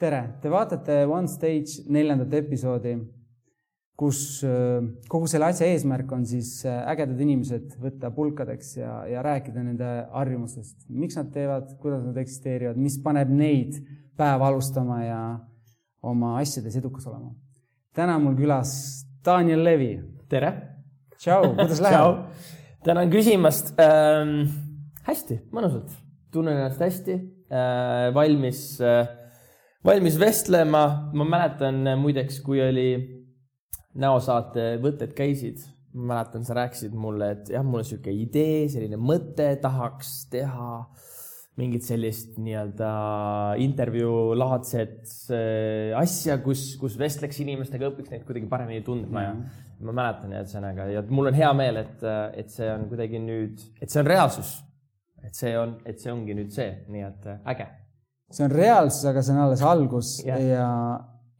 tere, te vaatate One Stage neljandat episoodi, kus äh, kogu selle asja eesmärk on siis äh, ägedad inimesed võtta pulkadeks ja, ja rääkida nende harjumustest, miks nad teevad, kuidas nad eksisteerivad, mis paneb neid päeva alustama ja oma asjades edukas olema. täna on mul külas Daniel Levi. tere. tšau, kuidas läheb? tänan küsimast ähm,. hästi, mõnusalt, tunnen ennast hästi äh,, valmis äh, valmis vestlema. ma mäletan muideks, kui oli näosaate Võtted käisid, ma mäletan, sa rääkisid mulle, et jah, mul on niisugune idee, selline mõte, tahaks teha mingit sellist nii-öelda intervjuulaadset äh, asja, kus, kus vestleks inimestega, õpiks neid kuidagi paremini tundma ja mm. ma mäletan ühesõnaga ja mul on hea meel, et, et see on kuidagi nüüd, et see on reaalsus. et see on, et see ongi nüüd see, nii et äge see on reaalsus, aga see on alles algus yeah. ja,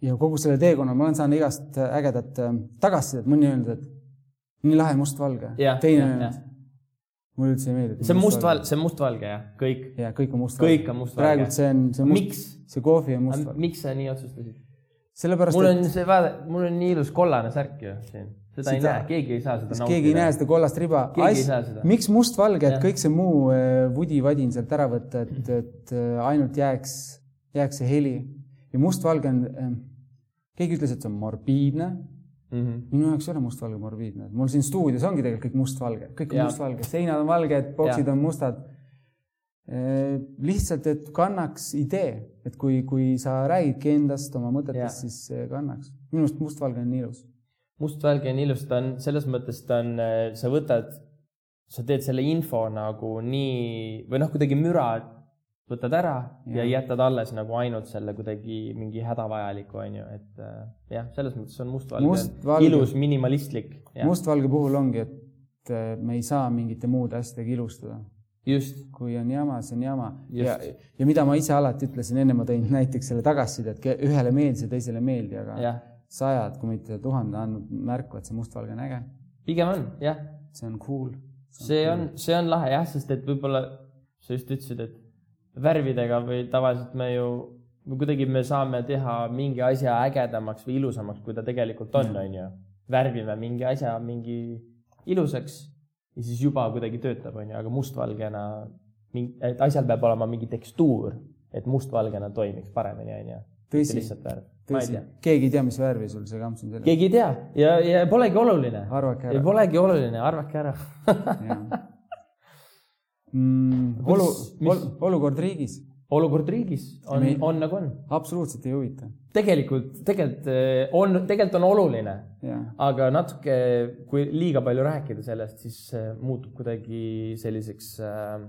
ja kogu selle teekonna ma olen saanud igast ägedat äh, tagasisidet, mõni öelnud, et nii lahe mustvalge teine öelnud mulle üldse ei meeldi. see on mustvalge, see on mustvalge jah, kõik. ja kõik on mustvalge. kõik on mustvalge. praegult see on, see must, see kohvi on mustvalge. miks sa nii otsustasid? sellepärast, mul on et... see, vaata, mul on nii ilus kollane särk ju siin seda ei näe, keegi ei saa seda nautida. keegi ei näe seda kollast riba. miks mustvalge, et kõik see muu äh, vudi-vadin sealt ära võtta, et, et äh, ainult jääks, jääks see heli ja mustvalge on, äh, keegi ütles, et see on morbiidne mm. -hmm. minu jaoks ei ole mustvalge morbiidne, mul siin stuudios ongi tegelikult kõik mustvalge, kõik on mustvalge, seinad on valged, boksid ja. on mustad. lihtsalt, et kannaks idee, et kui, kui sa räägidki endast, oma mõtetest, siis kannaks. minu arust mustvalge on nii ilus mustvalge on ilus, ta on selles mõttes, ta on, äh, sa võtad, sa teed selle info nagu nii või noh, kuidagi müra võtad ära ja, ja jätad alles nagu ainult selle kuidagi mingi hädavajaliku, on ju, et äh, jah, selles mõttes on mustvalge Must ilus, minimalistlik. mustvalge puhul ongi, et äh, me ei saa mingite muude asjadega ilustada. just. kui on jama, see on jama. ja, ja mida ma ise alati ütlesin, enne ma tõin näiteks selle tagasiside, et ühele meeldis ja teisele ei meeldi, aga ja sajad, kui mitte tuhanded andnud märku, et see mustvalge on äge. pigem on, jah. see on cool. see on, see on lahe jah, sest et võib-olla sa just ütlesid, et värvidega või tavaliselt me ju, kuidagi me saame teha mingi asja ägedamaks või ilusamaks, kui ta tegelikult on, on ju. värvime mingi asja mingi ilusaks ja siis juba kuidagi töötab, on ju, aga mustvalgena, et asjal peab olema mingi tekstuur, et mustvalgena toimiks paremini, on ju. Lihtsalt värv tõsi, keegi ei tea, mis värvi sul see kamps on. keegi ei tea ja, ja polegi oluline. arvake ära. Polegi oluline, arvake ära mm, olu, ol, olukord riigis. olukord riigis on, on nagu on. absoluutselt ei huvita. tegelikult, tegelikult eh, on, tegelikult on oluline. aga natuke, kui liiga palju rääkida sellest, siis eh, muutub kuidagi selliseks äh,,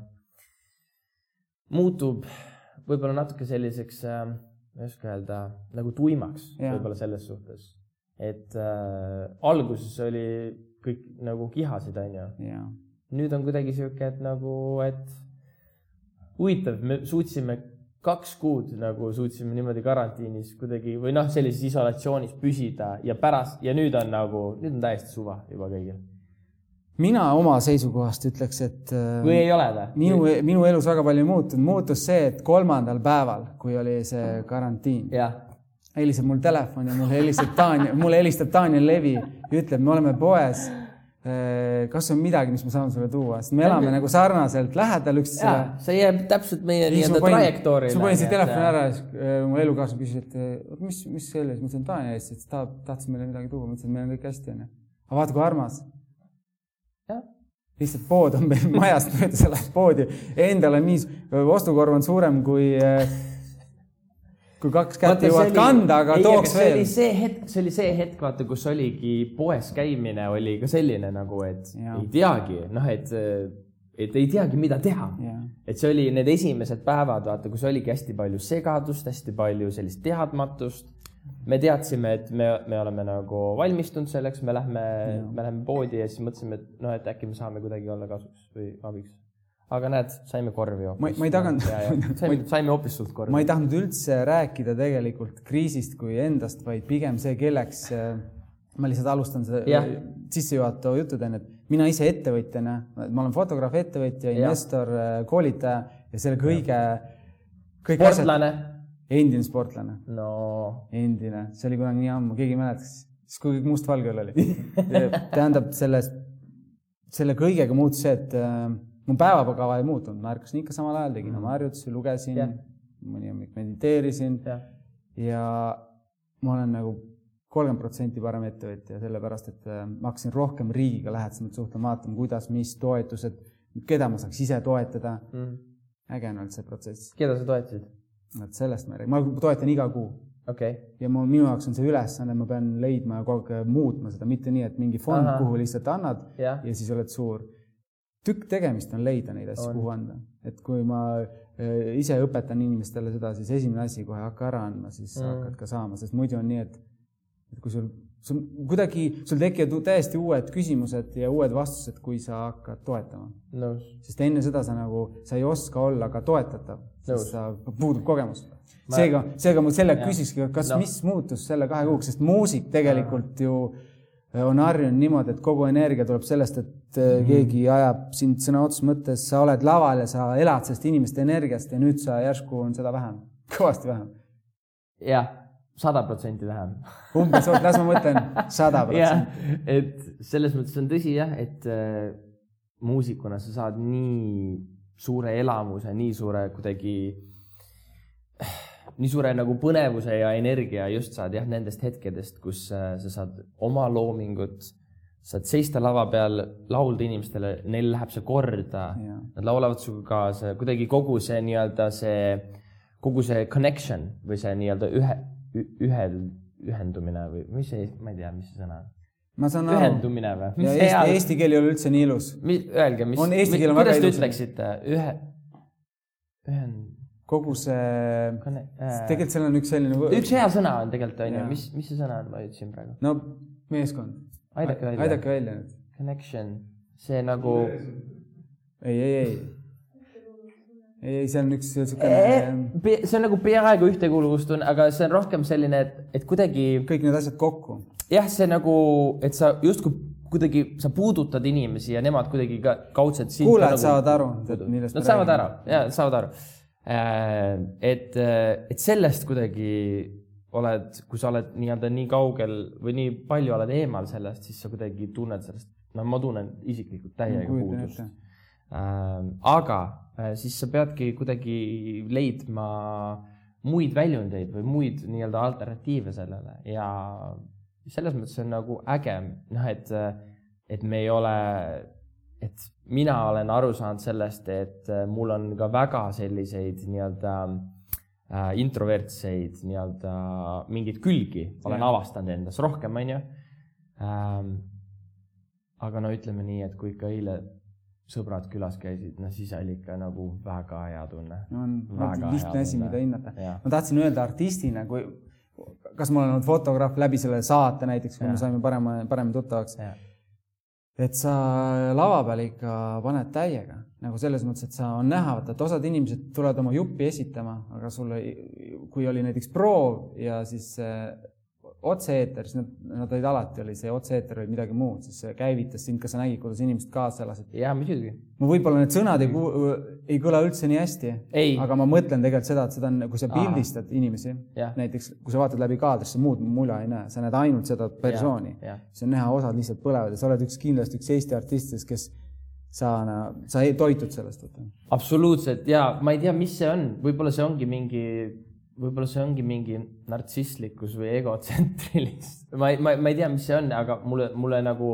muutub võib-olla natuke selliseks äh, ma ei oska öelda, nagu tuimaks võib-olla selles suhtes. et äh, alguses oli kõik nagu kihasid, onju. nüüd on kuidagi sihuke, et nagu, et huvitav, me suutsime kaks kuud nagu suutsime niimoodi karantiinis kuidagi või noh, sellises isolatsioonis püsida ja pärast ja nüüd on nagu, nüüd on täiesti suva juba kõigil mina oma seisukohast ütleks, et äh, või ei ole või? minu, minu elus väga palju ei muutunud, muutus see, et kolmandal päeval, kui oli see karantiin, heliseb mul telefon ja mulle helistab Daniel, mulle helistab Daniel Levi ja ütleb, me oleme poes. Äh, kas on midagi, mis me saame sulle tuua, sest me elame nagu sarnaselt lähedal üksteisele. see jääb täpselt meie nii-öelda trajektoorile. siis ma panin selle telefoni ära ja siis äh, mu elukaaslane küsis, et mis, mis see oli, siis ma ütlesin, Daniel helistas, ta tahtis meile midagi tuua, ma ütlesin, et meil on kõik hästi, onju. aga vaata, kui armas lihtsalt pood on meil majast mööda, sa lähed poodi, endal on nii, ostukorv on suurem kui, eh, kui kaks kätt jõuad kanda, aga ei, tooks veel. see oli see hetk, see oli see hetk, vaata, kus oligi poes käimine oli ka selline nagu, et ja. ei teagi, noh, et, et ei teagi, mida teha. et see oli need esimesed päevad, vaata, kus oligi hästi palju segadust, hästi palju sellist teadmatust me teadsime, et me, me oleme nagu valmistunud selleks, me lähme, me läheme poodi ja siis mõtlesime, et noh, et äkki me saame kuidagi olla kasuks või abiks. aga näed, saime korvi hoopis. ma, ma ei taganud. saime, saime hoopis sult korvi. ma ei tahtnud üldse rääkida tegelikult kriisist kui endast, vaid pigem see, kelleks ma lihtsalt alustan seda sissejuhatava jutu teen, et mina ise ettevõtjana, ma olen fotograaf, ettevõtja, investor, koolitaja ja selle kõige, kõik asjad endine sportlane no.. endine, see oli kunagi nii ammu, keegi ei mäleta, siis kui mustvalgel oli tähendab, selles, selle kõigega muutus see, et äh, mu päevakava ei muutunud, ma ärkasin ikka samal ajal, tegin mm. oma harjutusi, lugesin yeah., mõni hommik mediteerisin yeah. ja ma olen nagu kolmkümmend protsenti parem ettevõtja, sellepärast et äh, ma hakkasin rohkem riigiga lähedasemalt suhtlema, vaatama, kuidas, mis toetused, keda ma saaks ise toetada mm.. äge on olnud see protsess. keda sa toetasid? Vot sellest ma ei räägi, ma toetan iga kuu. Okay.. ja mu, minu jaoks on see ülesanne, ma pean leidma ja kogu aeg muutma seda, mitte nii, et mingi fond, kuhu lihtsalt annad ja. ja siis oled suur. tükk tegemist on leida neid asju, kuhu anda, et kui ma äh, ise õpetan inimestele seda, siis esimene asi kohe hakka ära andma, siis mm. hakkad ka saama, sest muidu on nii, et et kui sul, sul kuidagi, sul tekivad täiesti uued küsimused ja uued vastused, kui sa hakkad toetama no.. sest enne seda sa nagu, sa ei oska olla ka toetatav no., sest sa, puudub kogemus ma.... seega, seega ma selle küsikski, kas no., mis muutus selle kahe kuuga, sest muusik tegelikult ju äh, on harjunud niimoodi, et kogu energia tuleb sellest, et mm -hmm. keegi ajab sind sõna otseses mõttes, sa oled laval ja sa elad sellest inimeste energiast ja nüüd sa järsku on seda vähem, kõvasti vähem. jah sada protsenti vähem. umbes, oot, las ma mõtlen, sada protsenti. et selles mõttes on tõsi jah, et äh, muusikuna sa saad nii suure elamuse, nii suure kuidagi, nii suure nagu põnevuse ja energia just saad jah, nendest hetkedest, kus äh, sa saad oma loomingut, saad seista lava peal, laulda inimestele, neil läheb see korda, nad laulavad sinuga kaasa, kuidagi kogu see nii-öelda see, kogu see connection või see nii-öelda ühe ühel, ühendumine või mis see, ma ei tea, mis see sõna on. ma saan aru. ühendumine või? Eesti, eesti keel ei ole üldse nii ilus. Öelge, mis, kuidas te ütleksite, ühe, ühend. kogu see äh,, tegelikult seal on üks selline. üks hea sõna on tegelikult on ju, mis, mis see sõna on, ma ütlesin praegu. no meeskond. aidake välja. aidake välja nüüd. Connection, see nagu. ei, ei, ei ei, see on üks niisugune. see on nagu peaaegu ühtekuuluvustunne, aga see on rohkem selline, et, et kuidagi. kõik need asjad kokku. jah, see nagu, et sa justkui kuidagi, sa puudutad inimesi ja nemad kuidagi ka kaudselt. kuulajad nagu, saavad aru, millest. Nad saavad aru ja saavad aru. Et, et sellest kuidagi oled, kui sa oled nii-öelda nii kaugel või nii palju oled eemal sellest, siis sa kuidagi tunned sellest, no ma tunnen isiklikult täiega puudust. Äh, aga siis sa peadki kuidagi leidma muid väljundeid või muid nii-öelda alternatiive sellele ja selles mõttes on nagu äge, noh, et, et me ei ole, et mina olen aru saanud sellest, et mul on ka väga selliseid nii-öelda äh, introvertseid nii-öelda mingeid külgi olen ja. avastanud endas rohkem, onju ähm,. aga no ütleme nii, et kui ikka eile sõbrad külas käisid, no siis oli ikka nagu väga hea tunne. on, lihtne asi, mida hinnata. ma tahtsin öelda artistina, kui, kas ma olen olnud fotograaf läbi selle saate näiteks, kui ja. me saime parema, paremini tuttavaks. et sa lava peal ikka paned täiega nagu selles mõttes, et sa on näha, vaata, et osad inimesed tulevad oma juppi esitama, aga sul ei, kui oli näiteks proov ja siis otse-eeter, siis nad, nad olid alati, oli see otse-eeter või midagi muud, siis see käivitas sind, kas sa nägid, kuidas inimesed kaasa elasid? jaa, muidugi. ma võib-olla need sõnad ei, ei kõla üldse nii hästi, aga ma mõtlen tegelikult seda, et seda on, kui sa pildistad Aha. inimesi, näiteks kui sa vaatad läbi kaadri, sa muud mula ei näe, sa näed ainult seda persooni. siis on näha, osad lihtsalt põlevad ja sa oled üks kindlasti üks Eesti artistidest, kes sa, sa toitud sellest. absoluutselt ja ma ei tea, mis see on, võib-olla see ongi mingi võib-olla see ongi mingi nartsisslikkus või egotsentrilis, ma ei, ma, ma ei tea, mis see on, aga mulle, mulle nagu,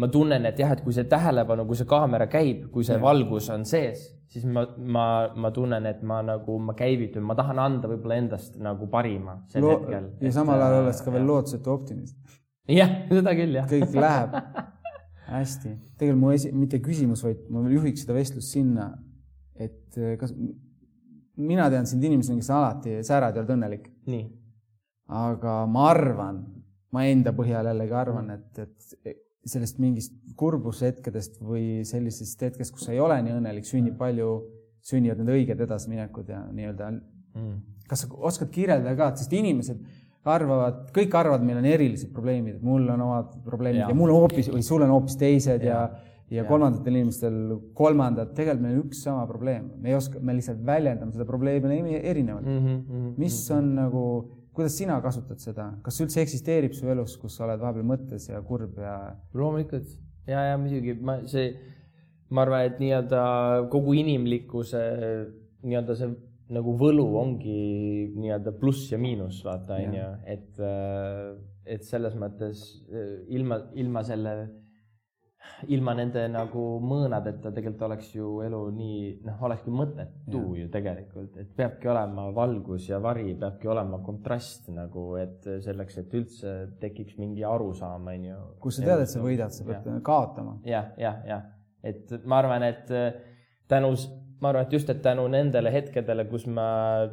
ma tunnen, et jah, et kui see tähelepanu, kui see kaamera käib, kui see ja. valgus on sees, siis ma, ma, ma tunnen, et ma nagu, ma käivitun, ma tahan anda võib-olla endast nagu parima sel Lo hetkel. ja samal ajal olles ka veel lootusetu optimist. jah, seda küll, jah. kõik läheb hästi. tegelikult mu esi-, mitte küsimus, vaid ma juhiks seda vestlust sinna, et kas mina tean sind inimesena, kes alati säärad ja oled õnnelik. aga ma arvan, ma enda põhjal jällegi arvan, et, et sellest mingist kurbushetkedest või sellisest hetkest, kus sa ei ole nii õnnelik, sünnib mm. palju, sünnivad need õiged edasiminekud ja nii-öelda mm.. kas sa oskad kirjeldada ka, sest inimesed arvavad, kõik arvavad, meil on erilised probleemid, mul on omad probleemid ja, ja mul on hoopis või sul on hoopis teised ja, ja ja, kolmandatel inimestel kolmandad, tegelikult meil on üks sama probleem, me ei oska, me lihtsalt väljendame seda probleemi erinevalt mm. -hmm, mis mhm. on nagu, kuidas sina kasutad seda, kas üldse eksisteerib su elus, kus sa oled vahepeal mõttes ja kurb ja? loomulikult ja, ja muidugi ma, see, ma arvan, et nii-öelda kogu inimlikkuse nii-öelda see nagu võlu ongi nii-öelda pluss ja miinus, vaata onju, et, et selles mõttes ilma, ilma selle ilma nende nagu mõõnadeta tegelikult oleks ju elu nii, noh, olekski mõttetu ju tegelikult, et peabki olema valgus ja vari, peabki olema kontrast nagu, et selleks, et üldse tekiks mingi arusaam, on ju. kus sa tead, et sa võidad, sa pead ja. kaotama ja,. jah, jah, jah, et ma arvan, et tänu ma arvan, et just, et tänu nendele hetkedele, kus ma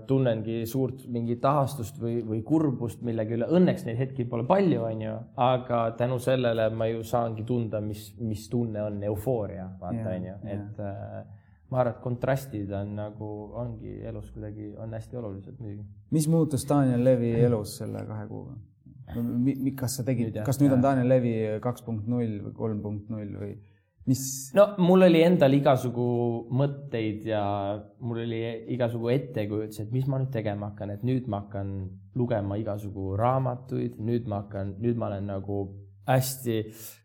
tunnengi suurt mingit ahastust või, või kurbust millegi üle, õnneks neid hetki pole palju, onju, aga tänu sellele ma ju saangi tunda, mis, mis tunne on eufooria, vaata onju, et äh, ma arvan, et kontrastid on nagu, ongi elus kuidagi, on hästi olulised muidugi. mis muutus Daniel Levi elus selle kahe kuuga? kas sa tegid, kas nüüd on Daniel Levi kaks punkt null või kolm punkt null või? Mis? no mul oli endal igasugu mõtteid ja mul oli igasugu ettekujutusi, et mis ma nüüd tegema hakkan, et nüüd ma hakkan lugema igasugu raamatuid, nüüd ma hakkan, nüüd ma olen nagu hästi,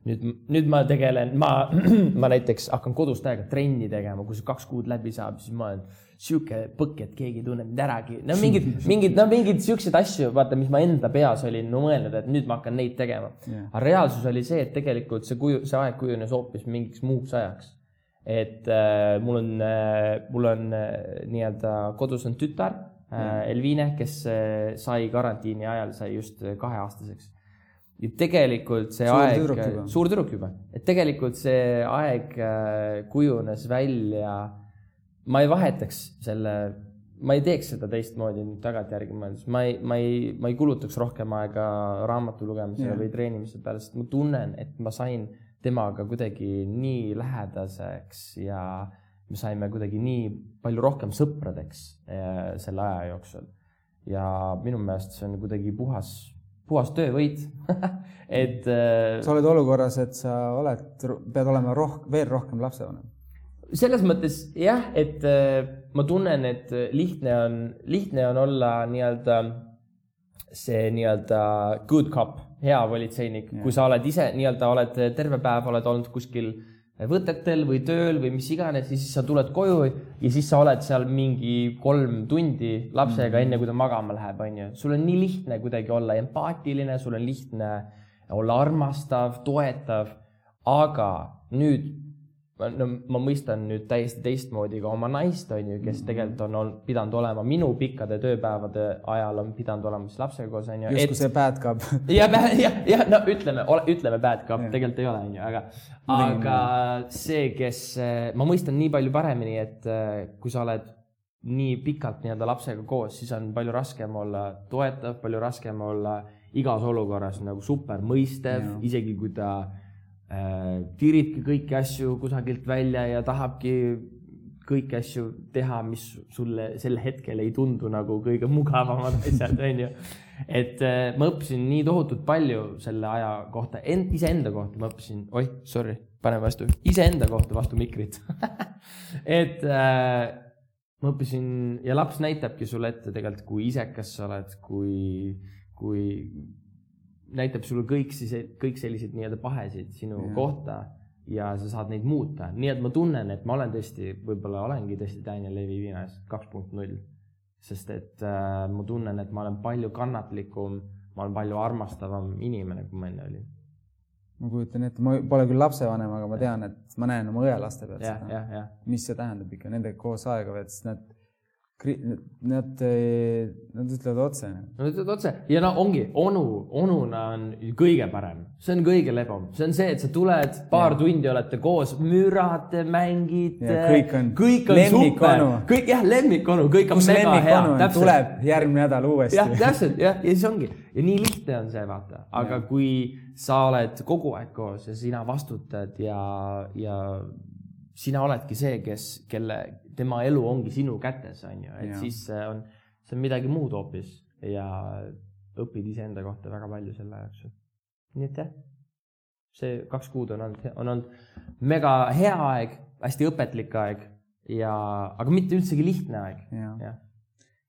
nüüd, nüüd ma tegelen, ma, ma näiteks hakkan kodus täiega trenni tegema, kui see kaks kuud läbi saab, siis ma olen sihuke põkk, et keegi ei tunne mind äragi. no mingid, mingid, no mingeid siukseid asju, vaata, mis ma enda peas olin no, mõelnud, et nüüd ma hakkan neid tegema. Yeah.. aga reaalsus oli see, et tegelikult see kuju, see aeg kujunes hoopis mingiks muuks ajaks. et äh, mul on äh,, mul on äh, nii-öelda kodus on tütar äh, Elvine, kes äh, sai karantiini ajal, sai just kaheaastaseks ja tegelikult see suur aeg, suur tüdruk juba, et tegelikult see aeg äh, kujunes välja ma ei vahetaks selle, ma ei teeks seda teistmoodi nüüd tagantjärgi mõeldes, ma ei, ma ei, ma ei kulutaks rohkem aega raamatu lugemisele yeah. või treenimise peale, sest ma tunnen, et ma sain temaga kuidagi nii lähedaseks ja me saime kuidagi nii palju rohkem sõpradeks eh, selle aja jooksul. ja minu meelest see on kuidagi puhas, puhas töövõit et äh,. sa oled olukorras, et sa oled, pead olema roh-, veel rohkem lapsevanem. Selles mõttes jah, et äh, ma tunnen, et lihtne on, lihtne on olla nii-öelda see nii-öelda good cop, hea politseinik, kui sa oled ise nii-öelda oled terve päev oled olnud kuskil võtetel või tööl või mis iganes ja siis sa tuled koju ja siis sa oled seal mingi kolm tundi lapsega mm. enne, kui ta magama läheb, onju. sul on nii lihtne kuidagi olla empaatiline, sul on lihtne olla armastav, toetav, aga nüüd ma, no ma mõistan nüüd täiesti teistmoodi ka oma naist, on ju, kes tegelikult on olnud, pidanud olema minu pikkade tööpäevade ajal on pidanud olema siis lapsega koos, on ju. justkui see bad cup. jah, jah, jah, no ütleme, ütleme bad cup, tegelikult ei ole, on ju, aga, aga see, kes, ma mõistan nii palju paremini, et kui sa oled nii pikalt nii-öelda lapsega koos, siis on palju raskem olla toetav, palju raskem olla igas olukorras nagu super mõistev, isegi kui ta tiribki kõiki asju kusagilt välja ja tahabki kõiki asju teha, mis sulle sel hetkel ei tundu nagu kõige mugavamad asjad, onju. et äh, ma õppisin nii tohutult palju selle aja kohta, iseenda kohta ma õppisin, oih, sorry, pane vastu, iseenda kohta vastu mikrit et äh, ma õppisin ja laps näitabki sulle ette tegelikult, kui isekas sa oled, kui, kui näitab sulle kõik siis, kõik selliseid nii-öelda pahesid sinu ja. kohta ja sa saad neid muuta, nii et ma tunnen, et ma olen tõesti, võib-olla olengi tõesti Daniel Levi Viinas kaks punkt null. sest et äh, ma tunnen, et ma olen palju kannatlikum, ma olen palju armastavam inimene, kui ma enne olin. ma kujutan ette, ma pole küll lapsevanem, aga ma tean, et ma näen oma õelaste pealt seda, mis see tähendab ikka nendega koos aega veeta, sest nad Nad, nad ütlevad otse. Nad ütlevad otse ja no ongi, onu, onuna on kõige parem, see on kõige lebam, see on see, et sa tuled, paar ja. tundi olete koos, mürate, mängite. kõik on, kõik on super, kõik jah, lemmikonu, kõik on Kus mega hea. tuleb järgmine nädal uuesti. jah, täpselt jah, ja siis ongi ja nii lihtne on see vaata, aga ja. kui sa oled kogu aeg koos ja sina vastutad ja, ja sina oledki see, kes, kelle, tema elu ongi sinu kätes, on ju, et ja. siis see on, see on midagi muud hoopis ja õpid iseenda kohta väga palju selle jooksul. nii et jah see kaks kuud on olnud, on olnud mega hea aeg, hästi õpetlik aeg ja, aga mitte üldsegi lihtne aeg. jah,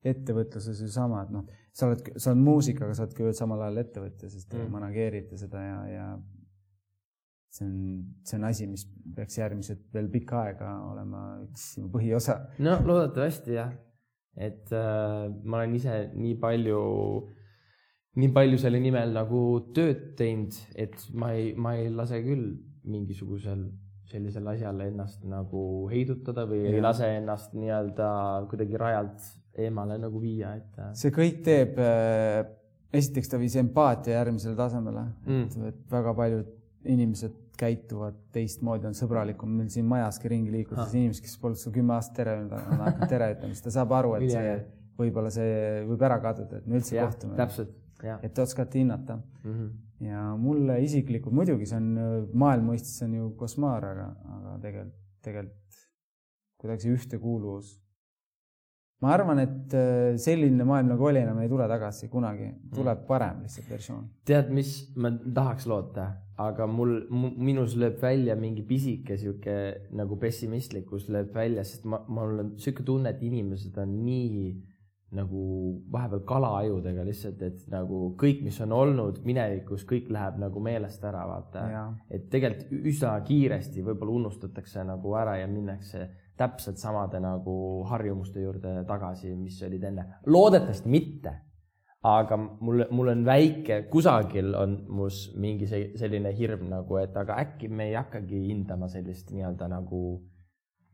ettevõtluses ju sama, et noh, sa oled, sa oled muusik, aga sa oled ka samal ajal ettevõtja, sest mm. manageerid seda ja, ja see on, see on asi, mis peaks järgmised veel pikka aega olema üks põhiosa. no loodetavasti jah, et äh, ma olen ise nii palju, nii palju selle nimel nagu tööd teinud, et ma ei, ma ei lase küll mingisugusel sellisel asjal ennast nagu heidutada või ja. ei lase ennast nii-öelda kuidagi rajalt eemale nagu viia, et. Äh, see kõik teeb äh,, esiteks ta viis empaatia järgmisele tasemele mm., et väga paljud inimesed käituvad teistmoodi, on sõbralikum. meil siin majaski ringi liikudes inimesed, kes polnud sul kümme aastat tere öelnud, on hakanud tere ütlema, siis ta saab aru, et see võib-olla see võib ära kaduda, et me üldse ja, kohtume. täpselt, et te oskate hinnata mm. -hmm. ja mulle isiklikult muidugi see on maailma mõistes on ju košmaar, aga, aga tegelikult, tegelikult kuidagi see ühtekuuluvus ma arvan, et äh, selline maailm nagu oli, enam ei tule tagasi kunagi, tuleb mm. parem lihtsalt versioon. tead, mis ma tahaks loota, aga mul, minus lööb välja mingi pisike sihuke nagu pessimistlikkus lööb välja, sest ma, mul on sihuke tunne, et inimesed on nii nagu vahepeal kalaajudega lihtsalt, et nagu kõik, mis on olnud minevikus, kõik läheb nagu meelest ära, vaata. et tegelikult üsna kiiresti võib-olla unustatakse nagu ära ja minnakse täpselt samade nagu harjumuste juurde tagasi, mis olid enne. loodetavasti mitte. aga mul, mul on väike, kusagil on mus mingi see, selline hirm nagu, et aga äkki me ei hakkagi hindama sellist nii-öelda nagu,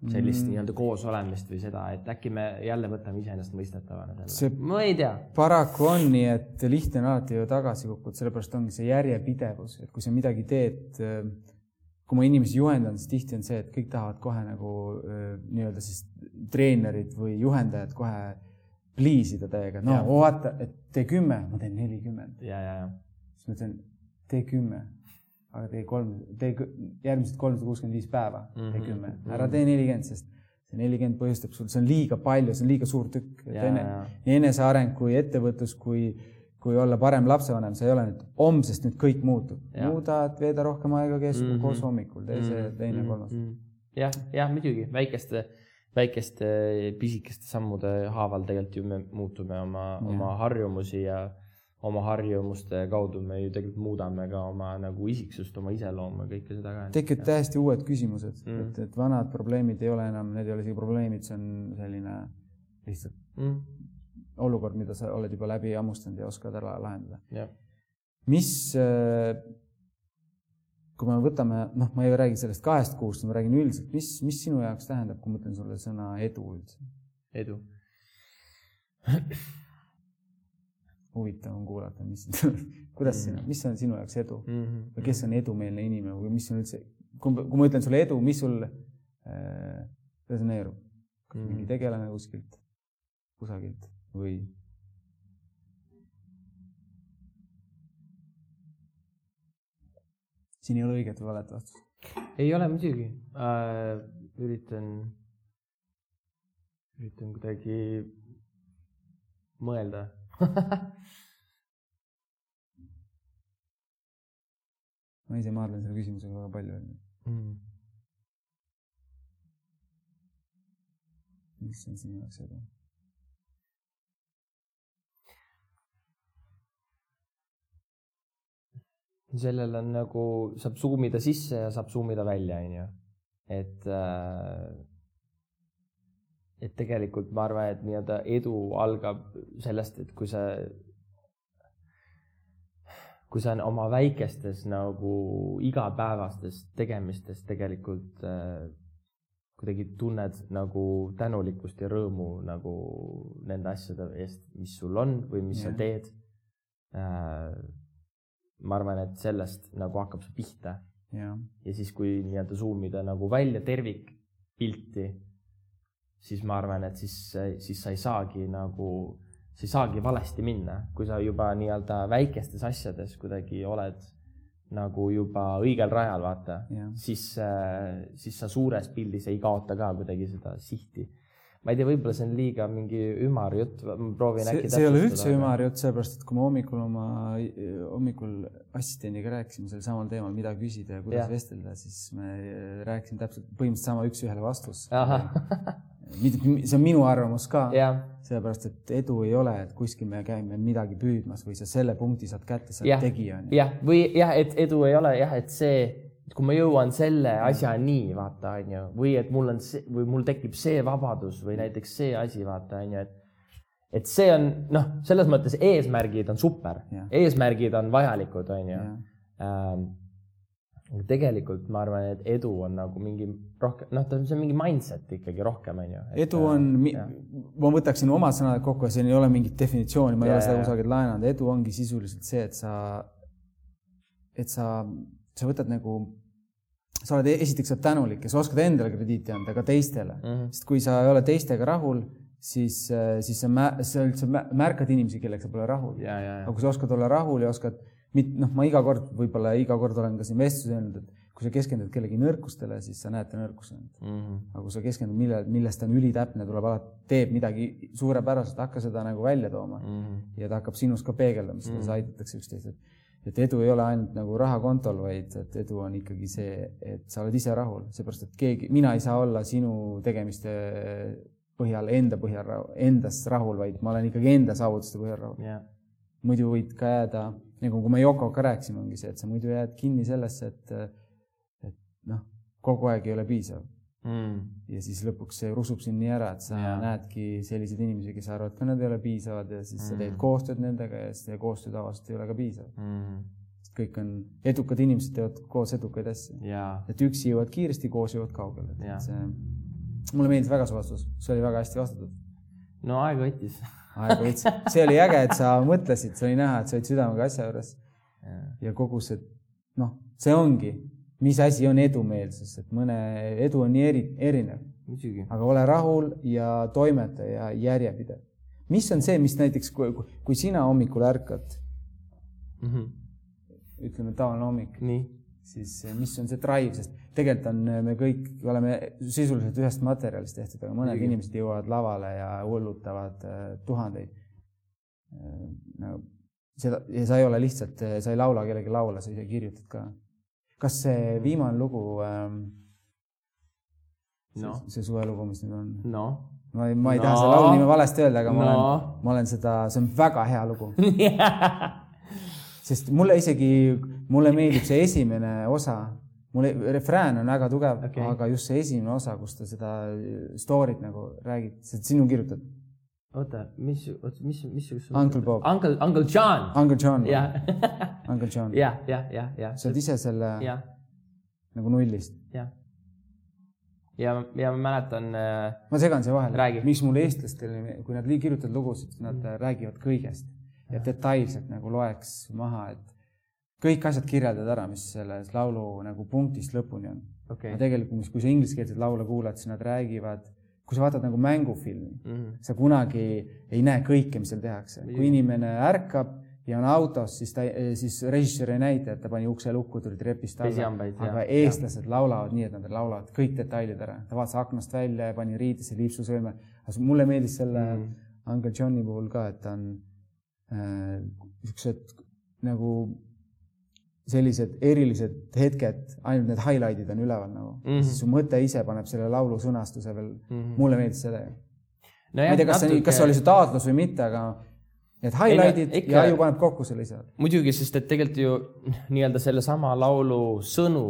sellist mm. nii-öelda koosolemist või seda, et äkki me jälle võtame iseenesestmõistetavana selle. ma ei tea. paraku on nii, et lihtne on alati ju tagasi kukkuda, sellepärast ongi see järjepidevus, et kui sa midagi teed kui ma inimesi juhendan, siis tihti on see, et kõik tahavad kohe nagu nii-öelda siis treenerid või juhendajad kohe please ida täiega, no ja. vaata, et tee kümme, ma teen nelikümmend. siis ma ütlen, tee kümme, aga tee kolm, tee järgmised kolmsada kuuskümmend viis päeva, tee mhm, kümme mm -hmm., ära tee nelikümmend, sest see nelikümmend põhjustab sul, see on liiga palju, see on liiga suur tükk. nii eneseareng kui ettevõtlus kui kui olla parem lapsevanem, sa ei ole nüüd homsest nüüd kõik muutub. muudad, veeda rohkem aega keskel mm -hmm. koos hommikul, tee see mhm. teine mm -hmm. kolmas. Mhm. jah, jah, muidugi väikeste, väikeste pisikeste sammude haaval tegelikult ju me muutume oma, oma harjumusi ja oma harjumuste kaudu me ju tegelikult muudame ka oma nagu isiksust, oma iseloomu ja kõike seda ka. tekivad täiesti uued küsimused mm, -hmm. et, et vanad probleemid ei ole enam, need ei ole isegi probleemid, see on selline lihtsalt mm -hmm olukord, mida sa oled juba läbi hammustanud ja oskad ära lahendada. mis, äh, kui me võtame, noh, ma ei räägi sellest kahest kuust, ma räägin üldiselt, mis, mis sinu jaoks tähendab, kui ma ütlen sulle sõna edu üldse? edu huvitav on kuulata, mis kuidas mm, -hmm. mis on sinu jaoks edu mm -hmm. või kes on edumeelne inimene või mis on üldse, kui, kui ma ütlen sulle edu, mis sul äh, resoneerub? kas mm -hmm. mingi tegelane kuskilt, kusagilt? Või siin ei ole õiget või valet vastust? ei ole muidugi äh,. üritan, üritan kuidagi mõelda ma ise maadlen selle küsimusega väga palju mm.. mis on sinu jaoks edu? Sellel on nagu, saab zoom ida sisse ja saab zoom ida välja, onju. et äh, et tegelikult ma arvan, et nii-öelda edu algab sellest, et kui sa, kui sa oma väikestes nagu igapäevastes tegemistes tegelikult äh, kuidagi tunned nagu tänulikkust ja rõõmu nagu nende asjade eest, mis sul on või mis yeah. sa teed äh, ma arvan, et sellest nagu hakkab see pihta. ja siis, kui nii-öelda zoom ida nagu välja tervikpilti, siis ma arvan, et siis, siis sa ei saagi nagu, sa ei saagi valesti minna, kui sa juba nii-öelda väikestes asjades kuidagi oled nagu juba õigel rajal, vaata, siis, siis sa suures pildis ei kaota ka kuidagi seda sihti. Ma ei tea, võib-olla see on liiga mingi ümar jutt, ma proovin see, äkki see ei ole üldse ümar jutt, sellepärast et kui ma hommikul oma, hommikul assistendiga rääkisime sel samal teemal, mida küsida ja kuidas ja. vestelda, siis me rääkisime täpselt põhimõtteliselt sama üks-ühele vastus. see on minu arvamus ka, sellepärast et edu ei ole, et kuskil me käime midagi püüdmas või sa selle punkti saad kätte, sa oled tegija. jah, või jah, et edu ei ole jah, et see kui ma jõuan selle asjani, vaata, onju, või et mul on see või mul tekib see vabadus või näiteks see asi, vaata, onju, et et see on noh, selles mõttes eesmärgid on super, eesmärgid on vajalikud, onju. Ähm, tegelikult ma arvan, et edu on nagu mingi rohkem, noh, ta on, see on mingi mindset ikkagi rohkem, onju. edu on, ma võtaksin oma sõnad kokku siin ei ole mingit definitsiooni, ma ei ja, ole seda kusagilt laenanud, edu ongi sisuliselt see, et sa, et sa sa võtad nagu, sa oled esiteks oled tänulik ja sa oskad endale krediiti anda, ka teistele mm, -hmm. sest kui sa ei ole teistega rahul, siis, siis sa, sa üldse märkad inimesi, kellega sa pole rahul. aga kui sa oskad olla rahul ja oskad, noh, ma iga kord, võib-olla iga kord olen ka siin vestluses öelnud, et kui sa keskendud kellegi nõrkustele, siis sa näed ta nõrkusi mm. -hmm. aga kui sa keskendud, mille, milles ta on ülitäpne, tuleb alati, teeb midagi suurepäraselt, hakka seda nagu välja tooma mm. -hmm. ja ta hakkab sinus ka peegeldama, siis mm -hmm. aidatakse üksteist, et et edu ei ole ainult nagu rahakontol, vaid et edu on ikkagi see, et sa oled ise rahul, seepärast et keegi, mina ei saa olla sinu tegemiste põhjal, enda põhjal, endast rahul, vaid ma olen ikkagi enda saavutuste põhjal rahul. Yeah.. muidu võid ka jääda, nagu kui me Yokoga rääkisime, ongi see, et sa muidu jääd kinni sellesse, et, et noh, kogu aeg ei ole piisav mm.. ja siis lõpuks see rusub sind nii ära, et sa yeah. näedki selliseid inimesi, kes arvavad ka nad ei ole piisavad ja siis mm. sa teed koostööd nendega ja see koostöö tavaliselt ei ole ka piisav. Mm.. kõik on, edukad inimesed teevad koos edukaid asju. Yeah.. et üksi jõuad kiiresti, koos jõuad kaugele. Yeah.. see, mulle meeldis väga see vastus, see oli väga hästi vastatud. no aega võttis. Aega võttis, see oli äge, et sa mõtlesid, see oli näha, et sa olid südamega asja juures. Yeah.. ja kogu see, noh, see ongi mis asi on edumeelsus, et mõne edu on nii eri, erinev. aga ole rahul ja toimeta ja järjepidev. mis on see, mis näiteks, kui, kui sina hommikul ärkad mm, -hmm. ütleme tavaline hommik, siis mis on see drive, sest tegelikult on, me kõik oleme sisuliselt ühest materjalist tehtud, aga mõned Müsigi. inimesed jõuavad lavale ja hullutavad äh, tuhandeid äh,. no seda ja sa ei ole lihtsalt, sa ei laula kellegi laule, sa ise kirjutad ka kas see viimane lugu ähm,, no. see, see suvelugu, mis nüüd on no.? ma ei, ma ei no. taha selle laulu nime valesti öelda, aga no. ma olen, ma olen seda, see on väga hea lugu sest mulle isegi, mulle meeldib see esimene osa, mulle refrään on väga tugev okay., aga just see esimene osa, kus ta seda story't nagu räägib, see sinu kirjutatud oota, mis, mis, missugust? Uncle Bob. Uncle, Uncle John. Uncle John. jah. Uncle John. jah, jah, jah, jah. sa oled ise selle ja. nagu nullist. jah. ja, ja ma mäletan äh,. ma segan siia vahele. miks mul eestlastel, kui nad kirjutavad lugusid, nad mm. räägivad kõigest ja, ja detailselt nagu loeks maha, et kõik asjad kirjeldad ära, mis selles laulu nagu punktist lõpuni on okay.. aga tegelikult, kui sa ingliskeelseid laule kuulad, siis nad räägivad kui sa vaatad nagu mängufilmi mm, -hmm. sa kunagi ei näe kõike, mis seal tehakse. kui inimene ärkab ja on autos, siis ta, siis režissöör ei näita, et ta pani ukse lukku, tuli trepist alla. aga eestlased ja. laulavad nii, et nad laulavad kõik detailid ära. ta vaatas aknast välja ja pani riidesse liipsusõime. mulle meeldis selle mm -hmm. Uncle Johni puhul ka, et ta on äh, niisugused nagu sellised erilised hetked, ainult need highlight'id on üleval nagu mm, -hmm. siis su mõte ise paneb selle laulu sõnastuse veel mm, -hmm. mulle meeldis täiega no. ma ei tea, kas natuke... see, kas see oli su taotlus või mitte, aga need highlight'id no, ikka... ja aju paneb kokku selle ise. muidugi, sest et tegelikult ju nii-öelda sellesama laulu sõnu,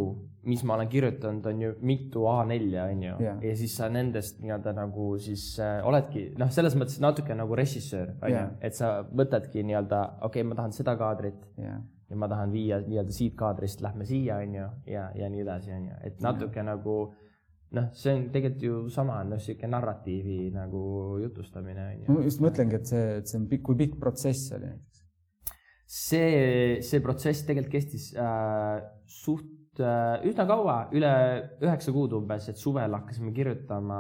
mis ma olen kirjutanud, on ju mitu A4-ja, on ju, ja siis sa nendest nii-öelda nagu siis äh, oledki noh, selles mõttes natuke nagu režissöör, on ju, et sa võtadki nii-öelda, okei okay,, ma tahan seda kaadrit yeah ja ma tahan viia nii-öelda siit kaadrist lähme siia, on ju, ja, ja nii edasi, on ju, et natuke ja. nagu noh, see on tegelikult ju sama, noh, niisugune narratiivi nagu jutustamine, on ju. ma just mõtlengi, et see, et see on pikk, kui pikk protsess oli näiteks? see, see protsess tegelikult kestis äh, suht äh, üsna kaua, üle üheksa kuud umbes, et suvel hakkasime kirjutama.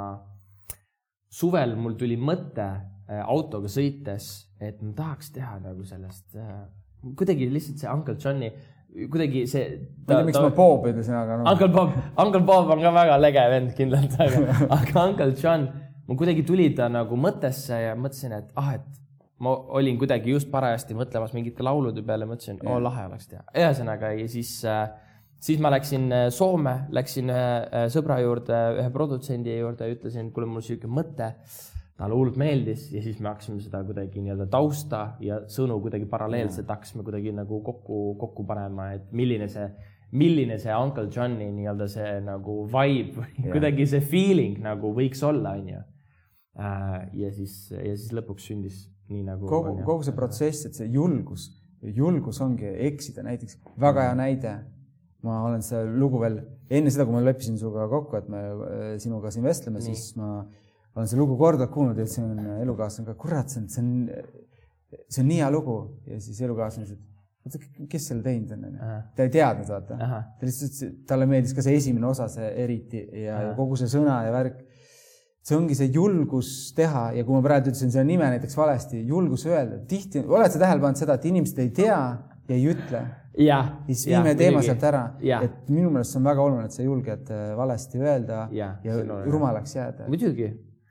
suvel mul tuli mõte äh, autoga sõites, et ma tahaks teha nagu sellest äh, kuidagi lihtsalt see Uncle Johni, kuidagi see. ma ei tea, miks ta, ma Bob ütlesin, aga no.. Uncle Bob, Uncle Bob on ka väga lege vend kindlalt, aga, aga Uncle John mul kuidagi tuli ta nagu mõttesse ja mõtlesin, et ah, et ma olin kuidagi just parajasti mõtlemas mingite laulude peale, mõtlesin, oo lahe oleks teha. ühesõnaga ja siis, äh, siis ma läksin äh, Soome, läksin ühe äh, sõbra juurde, ühe produtsendi juurde ja ütlesin, kuule, mul sihuke mõte. Talle hullult meeldis ja siis me hakkasime seda kuidagi nii-öelda tausta ja sõnu kuidagi paralleelselt hakkasime kuidagi nagu kokku, kokku panema, et milline see milline see Uncle Johni nii-öelda see nagu vibe või kuidagi see feeling nagu võiks olla, onju. ja siis, ja siis lõpuks sündis nii nagu. kogu, kogu see protsess, et see julgus, julgus ongi eksida, näiteks väga hea näide. ma olen seda lugu veel enne seda, kui ma leppisin sinuga kokku, et me äh, sinuga siin vestleme, siis ma olen seda lugu korduvalt kuulnud ja ütlesin elukaaslane ka, kurat, see on, see on, see on nii hea lugu ja siis elukaaslane ütles, et oota, kes selle teinud on, onju. ta ei teadnud, vaata. ta lihtsalt, talle meeldis ka see esimene osa, see eriti ja, ja kogu see sõna ja värk see ongi see julgus teha ja kui ma praegu ütlesin selle nime näiteks valesti, julgus öelda, tihti, oled sa tähele pannud seda, et inimesed ei tea ja ei ütle? siis viime teema sealt ära, et minu meelest see on väga oluline, et sa julged äh, valesti öelda ja, ja rumalaks jääda. muidugi.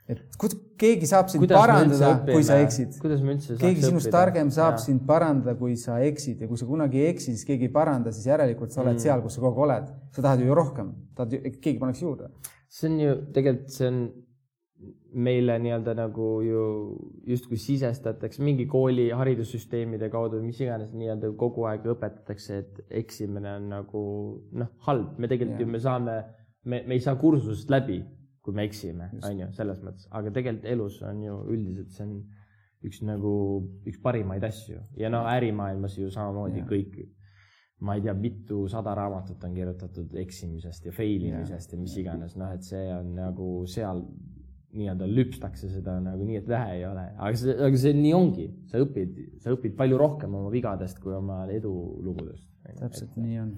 Et kuidas keegi saab sind kuidas parandada, kui sa eksid. keegi sinust õppida? targem saab ja. sind parandada, kui sa eksid ja kui sa kunagi ei eksi, siis keegi ei paranda, siis järelikult sa oled mm. seal, kus sa kogu aeg oled. sa tahad ju rohkem, tahad, et keegi paneks juurde. see on ju tegelikult, see on meile nii-öelda nagu ju justkui sisestatakse mingi kooli haridussüsteemide kaudu, mis iganes nii-öelda kogu aeg õpetatakse, et eksimine on nagu noh, halb, me tegelikult ja. ju me saame, me, me ei saa kursusest läbi, kui me eksime, on ju, selles mõttes, aga tegelikult elus on ju üldiselt see on üks nagu üks parimaid asju. Ja no ärimaailmas ju samamoodi ja. kõik. Ma ei tea, mitusada raamatut on kirjutatud eksimisest ja fail imisest ja, ja mis iganes, noh, et see on nagu seal nii-öelda lüpstakse seda nagu nii, et vähe ei ole, aga see, aga see nii ongi, sa õpid, sa õpid palju rohkem oma vigadest kui oma edulugudest. täpselt et... nii on.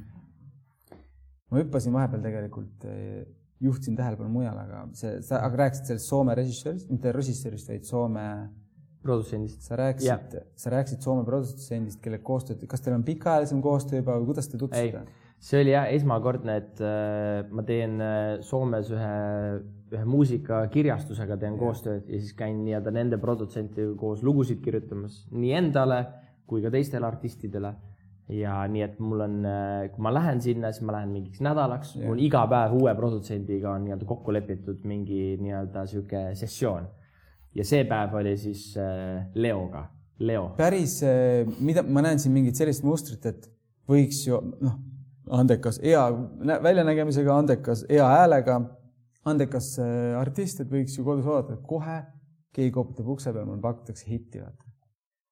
ma hüppasin vahepeal tegelikult, eh, juhtisin tähelepanu mujale, aga see, sa, aga rääkisid sellest Soome režissöörist, mitte režissöörist, vaid Soome produtsendist. sa rääkisid, sa rääkisid Soome produtsendist, kellega koostööd, kas teil on pikaajalisem koostöö juba või kuidas te tutvusite? see oli jah esmakordne, et äh, ma teen äh, Soomes ühe ühe muusikakirjastusega teen koostööd ja siis käin nii-öelda nende produtsentidega koos lugusid kirjutamas nii endale kui ka teistele artistidele. Ja nii, et mul on, kui ma lähen sinna, siis ma lähen mingiks nädalaks, mul iga päev uue produtsendiga on nii-öelda kokku lepitud mingi nii-öelda sihuke sessioon. ja see päev oli siis äh, Leoga, Leo. päris, äh, mida ma näen siin mingit sellist mustrit, et võiks ju noh, andekas, hea väljanägemisega, andekas, hea häälega andekas äh, artist, et võiks ju kodus oodata, et kohe keegi koputab ukse peale, mulle pakutakse hitti, vaata.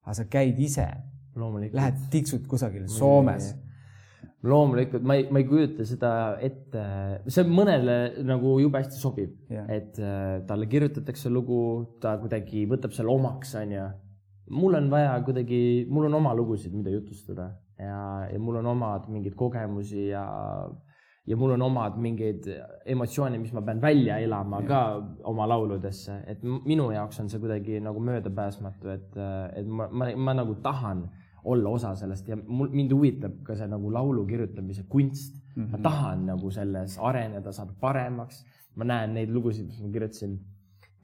aga sa käid ise, lähed tiksud kusagil Soomes. loomulikult, ma ei, ma ei kujuta seda ette, see mõnele nagu jube hästi sobib, et äh, talle kirjutatakse lugu, ta kuidagi võtab selle omaks, onju. mul on vaja kuidagi, mul on oma lugusid, mida jutustada ja, ja mul on omad mingeid kogemusi ja ja mul on omad mingeid emotsioone, mis ma pean välja elama ja. ka oma lauludesse, et minu jaoks on see kuidagi nagu möödapääsmatu, et, et ma, ma, ma nagu tahan olla osa sellest ja mul, mind huvitab ka see nagu laulu kirjutamise kunst mm. -hmm. ma mhm. tahan nagu selles areneda, saada paremaks. ma näen neid lugusid, mis ma kirjutasin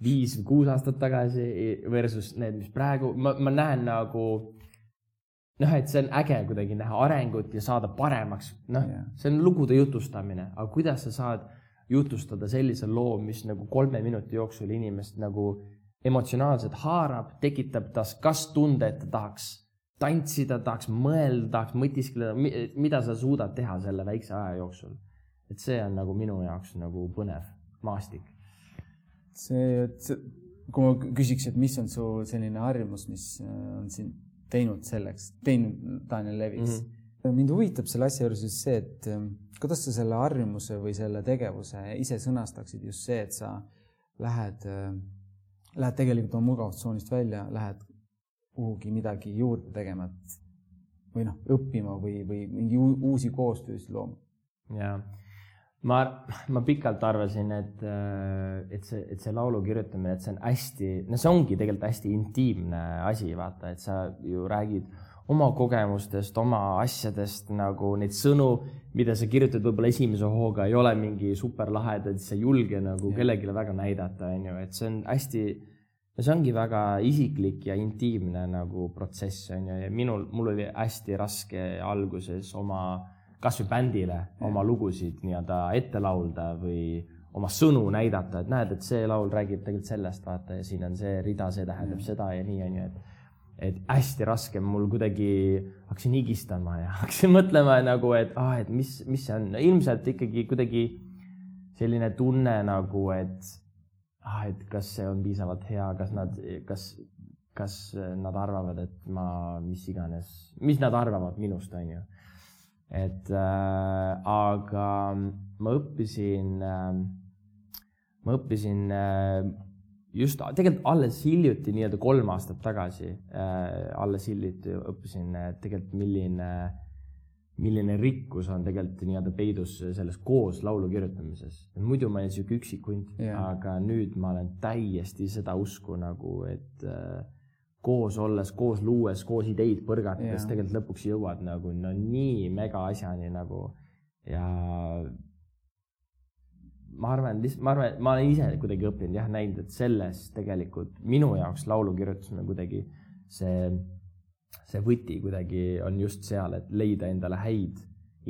viis või kuus aastat tagasi versus need, mis praegu, ma, ma näen nagu noh, et see on äge kuidagi näha arengut ja saada paremaks, noh yeah., see on lugude jutustamine, aga kuidas sa saad jutustada sellise loo, mis nagu kolme minuti jooksul inimest nagu emotsionaalselt haarab, tekitab tas kas tunde, et ta tahaks tantsida, tahaks mõelda, tahaks mõtiskleda, mida sa suudad teha selle väikse aja jooksul. et see on nagu minu jaoks nagu põnev maastik. see, see, kui ma küsiks, et mis on su selline harjumus, mis äh, on sind teinud selleks, teinud Daniel Leviks mm. -hmm. mind huvitab selle asja juures just see, et ähm, kuidas sa selle harjumuse või selle tegevuse ise sõnastaksid, just see, et sa lähed, äh, lähed tegelikult oma mugavustsoonist välja, lähed kuhugi midagi juurde tegema, et või noh, õppima või, või mingi uusi koostöösid looma. jaa ma, ma pikalt arvasin, et, äh, et see, et see laulu kirjutamine, et see on hästi, no see ongi tegelikult hästi intiimne asi, vaata, et sa ju räägid oma kogemustest, oma asjadest nagu neid sõnu, mida sa kirjutad võib-olla esimese hooga, ei ole mingi superlahedad, sa ei julge nagu kellelegi väga näidata, on ju, et see on hästi, see ongi väga isiklik ja intiimne nagu protsess, on ju, ja minul, mul oli hästi raske alguses oma, kasvõi bändile oma lugusid nii-öelda ette laulda või oma sõnu näidata, et näed, et see laul räägib tegelikult sellest, vaata, ja siin on see rida, see tähendab seda ja nii on ju, et et hästi raske, mul kuidagi hakkasin higistama ja hakkasin mõtlema nagu, et ah, et mis, mis see on, ilmselt ikkagi kuidagi selline tunne nagu, et ah, et kas see on piisavalt hea, kas nad, kas, kas nad arvavad, et ma mis iganes, mis nad arvavad minust, on ju. et äh, aga ma õppisin äh,, ma õppisin äh, just tegelikult alles hiljuti, nii-öelda kolm aastat tagasi äh,, alles hiljuti õppisin äh, tegelikult, milline, milline rikkus on tegelikult nii-öelda peidus selles koos laulu kirjutamises. muidu ma olin sihuke üksik hunt yeah., aga nüüd ma olen täiesti seda usku nagu, et äh, koos olles, koos luues, koos ideid põrgates yeah. tegelikult lõpuks jõuad nagu no nii mega asjani nagu ja ma arvan, ma arvan, ma olen ise kuidagi õppinud jah, näinud, et selles tegelikult minu jaoks laulu kirjutamine kuidagi see, see võti kuidagi on just seal, et leida endale häid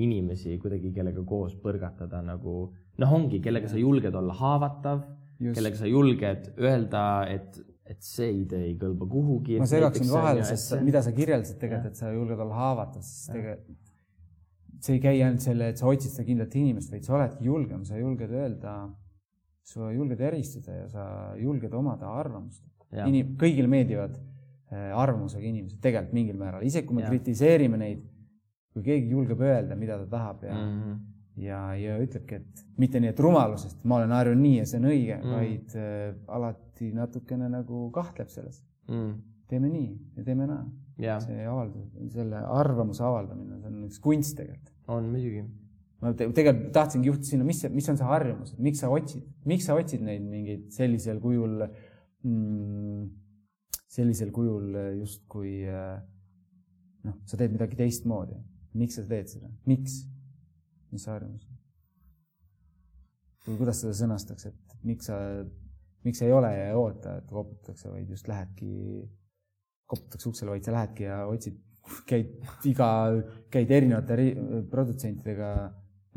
inimesi kuidagi, kellega koos põrgatada nagu noh, ongi, kellega sa julged olla haavatav, kellega sa julged öelda, et, et see idee ei kõlba kuhugi. ma segaksin vahele, sest see... mida sa kirjeldasid tegelikult, et sa julged olla haavatav, siis tegelikult see ei käi ainult selle, et sa otsid seda kindlat inimest, vaid sa oledki julgem, sa julged öelda, sa julged eristuda ja sa julged omada arvamust. inim-, kõigile meeldivad arvamusega inimesed tegelikult mingil määral, isegi kui me ja. kritiseerime neid, kui keegi julgeb öelda, mida ta tahab ja mm, -hmm. ja, ja ütlebki, et mitte nii, et rumalusest, ma olen harjunud nii ja see on õige mm, -hmm. vaid äh, alati natukene nagu kahtleb selles mm. -hmm. teeme nii ja teeme naa see avaldus, selle arvamuse avaldamine, see on üks kunst tegelikult on muidugi. ma te tegelikult tahtsingi juhtida sinna, mis, mis on see harjumus, miks sa otsid, miks sa otsid neid mingeid sellisel kujul mm,, sellisel kujul justkui noh, sa teed midagi teistmoodi. miks sa teed seda, miks? mis harjumus või kuidas seda sõnastaks, et miks sa, miks ei ole ja ei oota, et koputatakse, vaid just lähedki, koputatakse uksele, vaid sa lähedki ja otsid käid iga, käid erinevate produtsentidega,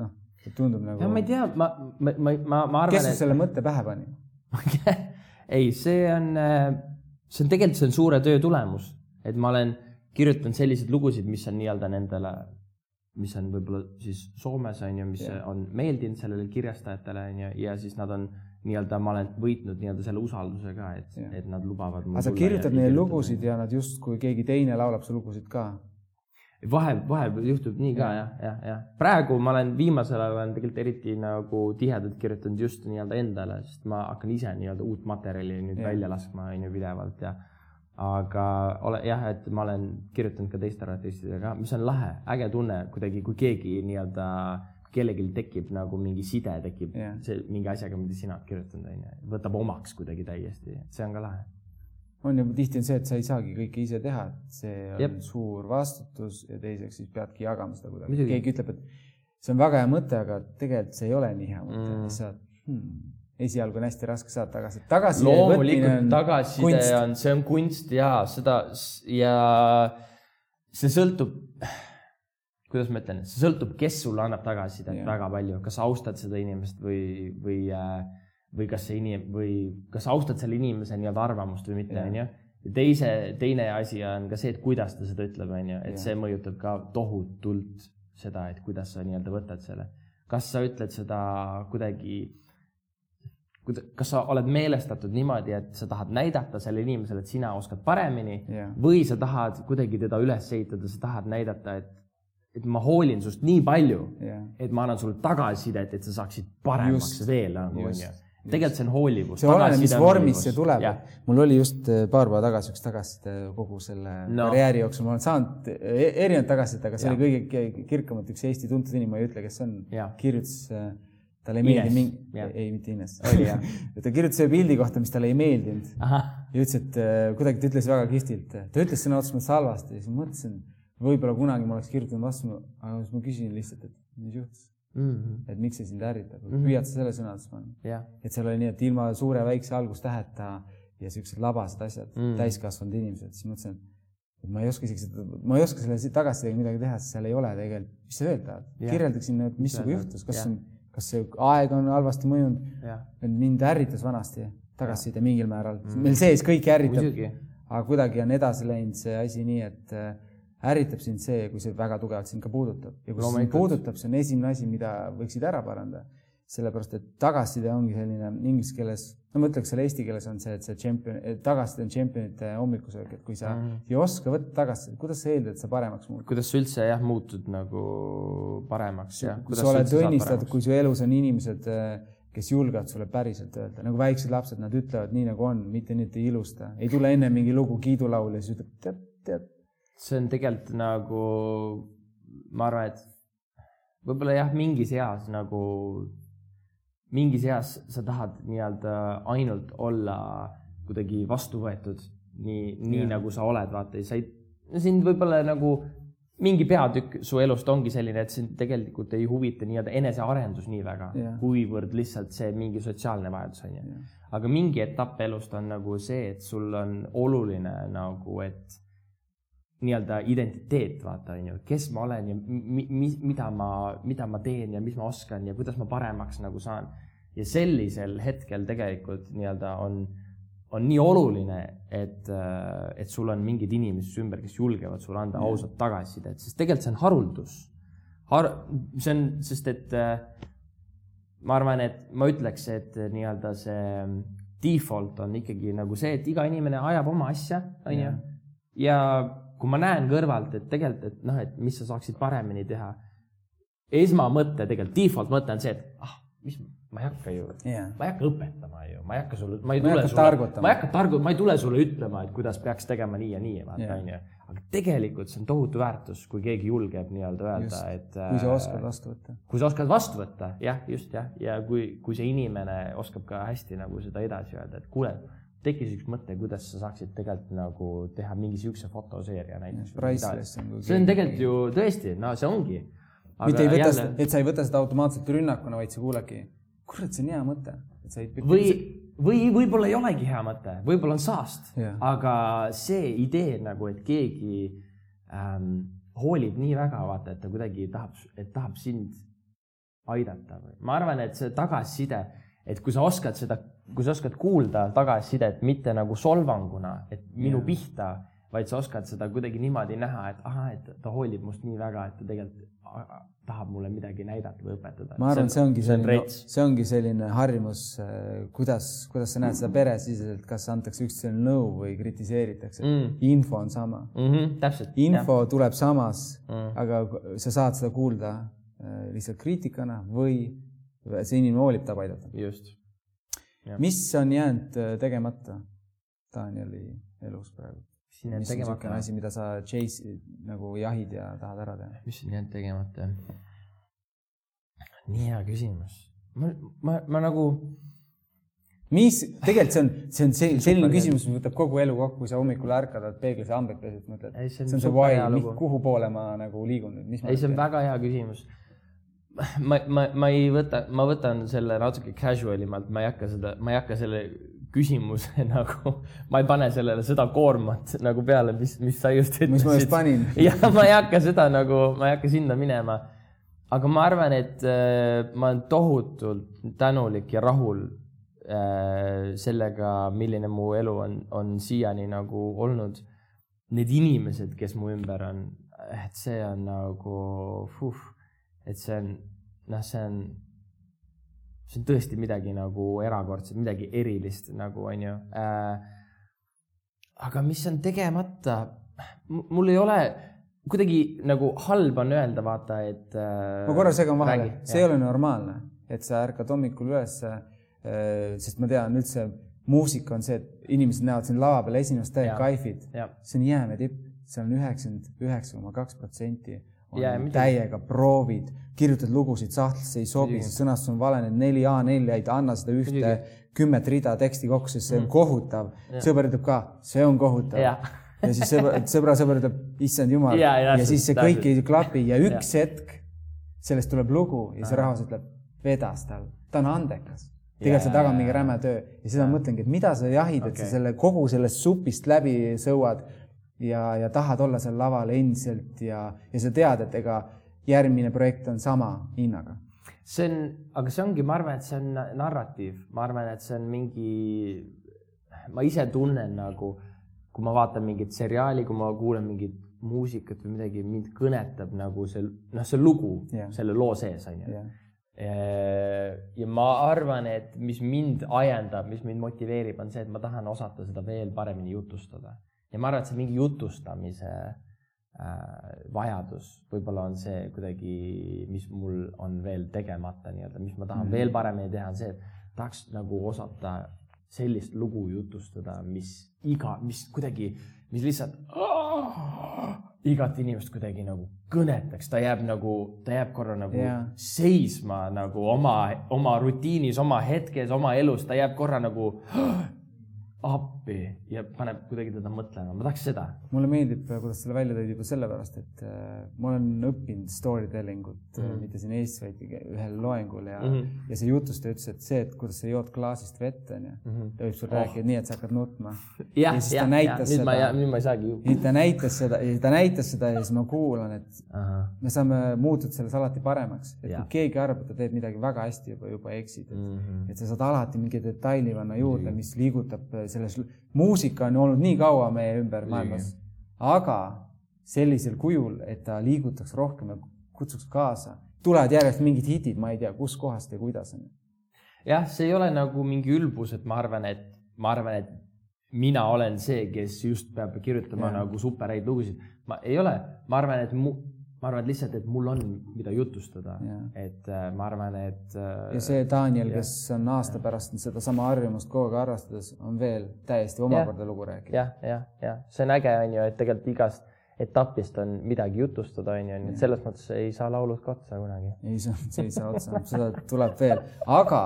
noh, tundub nagu. ma ei tea, ma, ma, ma, ma, arvan. kes sul selle mõtte pähe pani ei, see on, see on tegelikult, see on suure töö tulemus, et ma olen kirjutanud selliseid lugusid, mis on nii-öelda nendele, mis on võib-olla siis Soomes on ju, mis yeah. on meeldinud sellele kirjastajatele on ju, ja siis nad on nii-öelda ma olen võitnud nii-öelda selle usalduse ka, et, et nad lubavad. aga sa kirjutad neile lugusid ja nad justkui keegi teine laulab su lugusid ka? Vahe, vahepeal juhtub nii ka jah, jah, jah. praegu ma olen viimasel ajal olen tegelikult eriti nagu tihedalt kirjutanud just nii-öelda endale, sest ma hakkan ise nii-öelda uut materjali nüüd ja. välja laskma, on ju, pidevalt ja aga ole jah, et ma olen kirjutanud ka teistele artistidega, mis on lahe, äge tunne kuidagi, kui keegi nii-öelda kellelgi tekib nagu mingi side, tekib yeah. see mingi asjaga, mida sina oled kirjutanud, onju, võtab omaks kuidagi täiesti, see on ka lahe. On ju, tihti on see, et sa ei saagi kõike ise teha, et see on Jep. suur vastutus ja teiseks siis peadki jagama seda kuidagi. keegi ütleb, et see on väga hea mõte, aga tegelikult see ei ole nii hea mõte mm., sa hmm, esialgu on hästi raske saada tagasi. tagasi. loomulikult tagasiside on, see on kunst ja seda ja see sõltub kuidas ma ütlen, see sõltub, kes sulle annab tagasisidet väga palju, kas austad seda inimest või, või, äh, või kas see inim- või kas austad selle inimese nii-öelda arvamust või mitte, onju. ja teise, teine asi on ka see, et kuidas ta seda ütleb, onju, et yeah. see mõjutab ka tohutult seda, et kuidas sa nii-öelda võtad selle. kas sa ütled seda kuidagi kas sa oled meelestatud niimoodi, et sa tahad näidata sellele inimesele, et sina oskad paremini yeah. või sa tahad kuidagi teda üles ehitada, sa tahad näidata, et et ma hoolin sinust nii palju yeah., et ma annan sulle tagasisidet, et sa saaksid paremaks just, veel nagu onju. Tegelikult see on hoolivus. see oleneb, mis vormis see tuleb. mul oli just äh, paar päeva tagasi üks tagasiside kogu selle no. karjääri jooksul, ma olen saanud e-, erinevat tagasisidet, aga see ja. oli kõige kirkamalt üks Eesti tuntud inimene, ma ei ütle, kes see on, kirjutas äh, talle ei meeldinud mingi, ei, mitte Ines, oli jah. Ta kirjutas ühe pildi kohta, mis talle ei meeldinud. ja ütles, et äh, kuidagi ta ütles väga kihvtilt, ta ütles sõna otseses mõttes halvasti. Ja siis mõtlesin, võib-olla kunagi ma oleks kirjutanud vastu, aga siis ma küsin lihtsalt, et mis juhtus mm. -hmm. et miks see sind ärritab mm, -hmm. püüad sa selle sõnadesse panna yeah.. et seal oli nii, et ilma suure-väikse algustäheta ja siuksed labased asjad mm, -hmm. täiskasvanud inimesed, siis mõtlesin, et ma ei oska isegi seda, ma ei oska selle tagasisidega midagi teha, sest seal ei ole tegelikult, mis sa öelda tahad yeah., kirjeldaksin, et mis sinuga juhtus, kas yeah. on, kas see aeg on halvasti mõjunud yeah., mind ärritas vanasti tagasiside mingil määral mm, -hmm. meil sees kõik ärritab, aga kuidagi on edasi läinud see asi nii, et ärritab sind see, kui see väga tugevalt sind ka puudutab ja kui see sind puudutab, see on esimene asi, mida võiksid ära parandada. sellepärast, et tagasiside ongi selline inglise keeles, no ma ütleks selle eesti keeles on see, et see tšempion, tagasiside on tšempionite hommikusöök, et kui sa mm -hmm. ei oska võtta tagasisidet, kuidas sa eeldad, et sa paremaks muutud? kuidas sa üldse jah, muutud nagu paremaks, jah? kui sa oled õnnistatud, kui su elus on inimesed, kes julgevad sulle päriselt öelda, nagu väiksed lapsed, nad ütlevad nii, nagu on, mitte nii, et ei ilusta, ei tule enne mingi lugu kiidulaul ja siis ütleb, tead, tead see on tegelikult nagu, ma arvan, et võib-olla jah, mingis eas nagu, mingis eas sa tahad nii-öelda ainult olla kuidagi vastu võetud, nii, nii yeah. nagu sa oled, vaata, sa ei, sind võib-olla nagu mingi peatükk su elust ongi selline, et sind tegelikult ei huvita nii-öelda enesearendus nii väga yeah., kuivõrd lihtsalt see mingi sotsiaalne vajadus on ju yeah.. aga mingi etapp elust on nagu see, et sul on oluline nagu, et nii-öelda identiteet, vaata, on ju, kes ma olen ja mi, mi, mida ma, mida ma teen ja mis ma oskan ja kuidas ma paremaks nagu saan. ja sellisel hetkel tegelikult nii-öelda on, on nii oluline, et, et sul on mingid inimesed ümber, kes julgevad sulle anda ausat tagasisidet, sest tegelikult see on haruldus Har,. see on, sest et ma arvan, et ma ütleks, et nii-öelda see default on ikkagi nagu see, et iga inimene ajab oma asja, on ju, ja kui ma näen kõrvalt, et tegelikult, et noh, et mis sa saaksid paremini teha. esmamõte tegelikult, default mõte on see, et ah, mis, ma ei hakka ju yeah., ma ei hakka õpetama ju, ma ei hakka sulle, ma ei tule sulle, ma ei hakka targu-, ma ei tule sulle ütlema, et kuidas peaks tegema nii ja nii, vaata onju. aga tegelikult see on tohutu väärtus, kui keegi julgeb nii-öelda öelda, et. kui sa oskad vastu võtta. kui sa oskad vastu võtta, jah, just jah, ja kui, kui see inimene oskab ka hästi nagu seda edasi öelda, et kuule tekkis üks mõte, kuidas sa saaksid tegelikult nagu teha mingi siukse fotoseeria näiteks. see on tegelikult ju tõesti, no see ongi. mitte ei võta jälle..., et sa ei võta seda automaatselt rünnakuna, vaid sa kuuledki, kurat, see on hea mõte. või, või võib-olla ei olegi hea mõte, võib-olla on saast, aga see idee nagu, et keegi ähm, hoolib nii väga, vaata, et ta kuidagi tahab, et tahab sind aidata või ma arvan, et see tagasiside et kui sa oskad seda, kui sa oskad kuulda tagasisidet mitte nagu solvanguna, et minu yeah. pihta, vaid sa oskad seda kuidagi niimoodi näha, et ahah, et ta hoolib must nii väga, et ta tegelikult tahab mulle midagi näidata või õpetada. ma arvan, see ongi selline, see ongi selline harjumus, äh, kuidas, kuidas sa näed seda peresiseselt, kas antakse üksteisele nõu või kritiseeritakse mm.. info on sama mm. -hmm, täpselt. info jah. tuleb samas mm., aga sa saad seda kuulda äh, lihtsalt kriitikana või see inimene hoolib, tahab aidata. just. Mis on jäänud äh, tegemata Danieli elus praegu? mis on tegemata? asi, mida sa chase nagu jahid ja tahad ära teha? mis on jäänud tegemata? nii hea küsimus. ma, ma, ma nagu mis, tegelikult see on, see on see, selline küsimus, mis võtab kogu elu kokku, kui sa hommikul ärkad, oled peeglis hambrid pesed, mõtled, see on see why, kuhu poole ma nagu liigun nüüd, mis ma ei, see on väga hea küsimus ma, ma, ma ei võta, ma võtan selle natuke casual imalt, ma ei hakka seda, ma ei hakka selle küsimuse nagu, ma ei pane sellele seda koormat nagu peale, mis, mis sa just ütlesid. mis ma just panin. jah, ma ei hakka seda nagu, ma ei hakka sinna minema. aga ma arvan, et äh, ma olen tohutult tänulik ja rahul äh, sellega, milline mu elu on, on siiani nagu olnud. Need inimesed, kes mu ümber on, et see on nagu fuh et see on, noh, see on, see on tõesti midagi nagu erakordset, midagi erilist nagu onju äh,. aga mis on tegemata, mul ei ole kuidagi nagu halb on öelda, vaata, et äh,. ma korra segan vahele, see jah. ei ole normaalne, et sa ärkad hommikul üles äh,, sest ma tean üldse muusika on see, et inimesed näevad sind lava peal esimest täiega kaifid. see on jäämäe tipp, seal on üheksakümmend üheksa koma kaks protsenti täiega proovid, kirjutad lugusid sahtlisse, ei sobi, sõnastus on vale, need neli A4-d, anna seda ühte kümmet rida teksti kokku, sest see on mm. kohutav. sõber ütleb ka, see on kohutav. ja siis sõbra, sõbra sõber ütleb, issand jumal. ja, ja, ja siis see kõik ei klapi ja üks ja. hetk sellest tuleb lugu ja see rahvas ütleb, vedas tal, ta on andekas. Tegelikult seal taga on mingi räme töö ja seda ma mõtlengi, et mida sa jahid okay., et sa selle kogu sellest supist läbi sõuad ja, ja tahad olla seal laval endiselt ja, ja sa tead, et ega järgmine projekt on sama hinnaga. see on, aga see ongi, ma arvan, et see on narratiiv, ma arvan, et see on mingi, ma ise tunnen nagu, kui ma vaatan mingit seriaali, kui ma kuulen mingit muusikat või midagi, mind kõnetab nagu see, noh, see lugu yeah. selle loo sees on ju yeah ja ma arvan, et mis mind ajendab, mis mind motiveerib, on see, et ma tahan osata seda veel paremini jutustada ja ma arvan, et see mingi jutustamise äh, vajadus võib-olla on see kuidagi, mis mul on veel tegemata nii-öelda, mis ma tahan mm veel paremini teha, on see, et tahaks nagu osata sellist lugu jutustada, mis iga, mis kuidagi, mis lihtsalt igat inimest kuidagi nagu kõnetaks, ta jääb nagu, ta jääb korra nagu yeah. seisma nagu oma, oma rutiinis, oma hetkes, oma elus, ta jääb korra nagu appi ja paneb kuidagi teda mõtlema, ma tahaks seda. mulle meeldib, kuidas selle välja tõid juba sellepärast, et äh, ma olen õppinud story telling ut mm -hmm. mitte siin Eestis, vaid ühel loengul ja mm, -hmm. ja see jutustaja ütles, et see, et kuidas sa jood klaasist vett, onju mm, -hmm. ta võib sulle oh. rääkida nii, et sa hakkad nutma. ja, ja, ja, ja nüüd ma, nüüd ma ei saagi ta näitas seda, ta näitas seda ja siis ma kuulan, et Aha. me saame muutuda selles alati paremaks, et ja. kui keegi arvab, et ta teeb midagi väga hästi, juba, juba eksid, et mm, -hmm. et sa saad alati mingi detaili panna juurde, mis liigutab selles, muusika on olnud nii kaua meie ümber maailmas, aga sellisel kujul, et ta liigutaks rohkem ja kutsuks kaasa, tulevad järjest mingid hitid, ma ei tea, kuskohast ja kuidas on. jah, see ei ole nagu mingi ülbus, et ma arvan, et ma arvan, et mina olen see, kes just peab kirjutama ja. nagu superhäid lugusid. ma ei ole, ma arvan, et mu, ma arvan et lihtsalt, et mul on, mida jutustada, et äh, ma arvan, et äh,. ja see Daniel, kes on aasta ja. pärast sedasama harjumust kogu aeg harrastades, on veel täiesti omakorda lugu rääkida ja,. jah, jah, jah, see on äge, on ju, et tegelikult igast etapist on midagi jutustada, on ju, nii et selles mõttes ei saa laulud ka otsa kunagi. ei saa, see ei saa otsa, seda tuleb veel, aga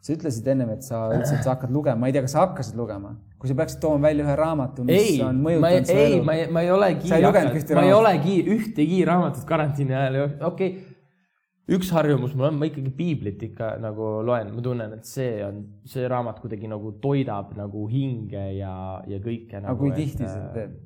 sa ütlesid ennem, et sa ütlesid, et sa hakkad lugema, ma ei tea, kas sa hakkasid lugema, kui sa peaksid tooma välja ühe raamatu, mis ei, on mõjutanud su elu. ei, ma ei, ma ei olegi, ma ei olegi ühtegi raamatut karantiini ajal, okei okay üks harjumus mul on, ma ikkagi piiblit ikka nagu loen, ma tunnen, et see on, see raamat kuidagi nagu toidab nagu hinge ja, ja kõike nagu,. aga kui tihti sa seda teed?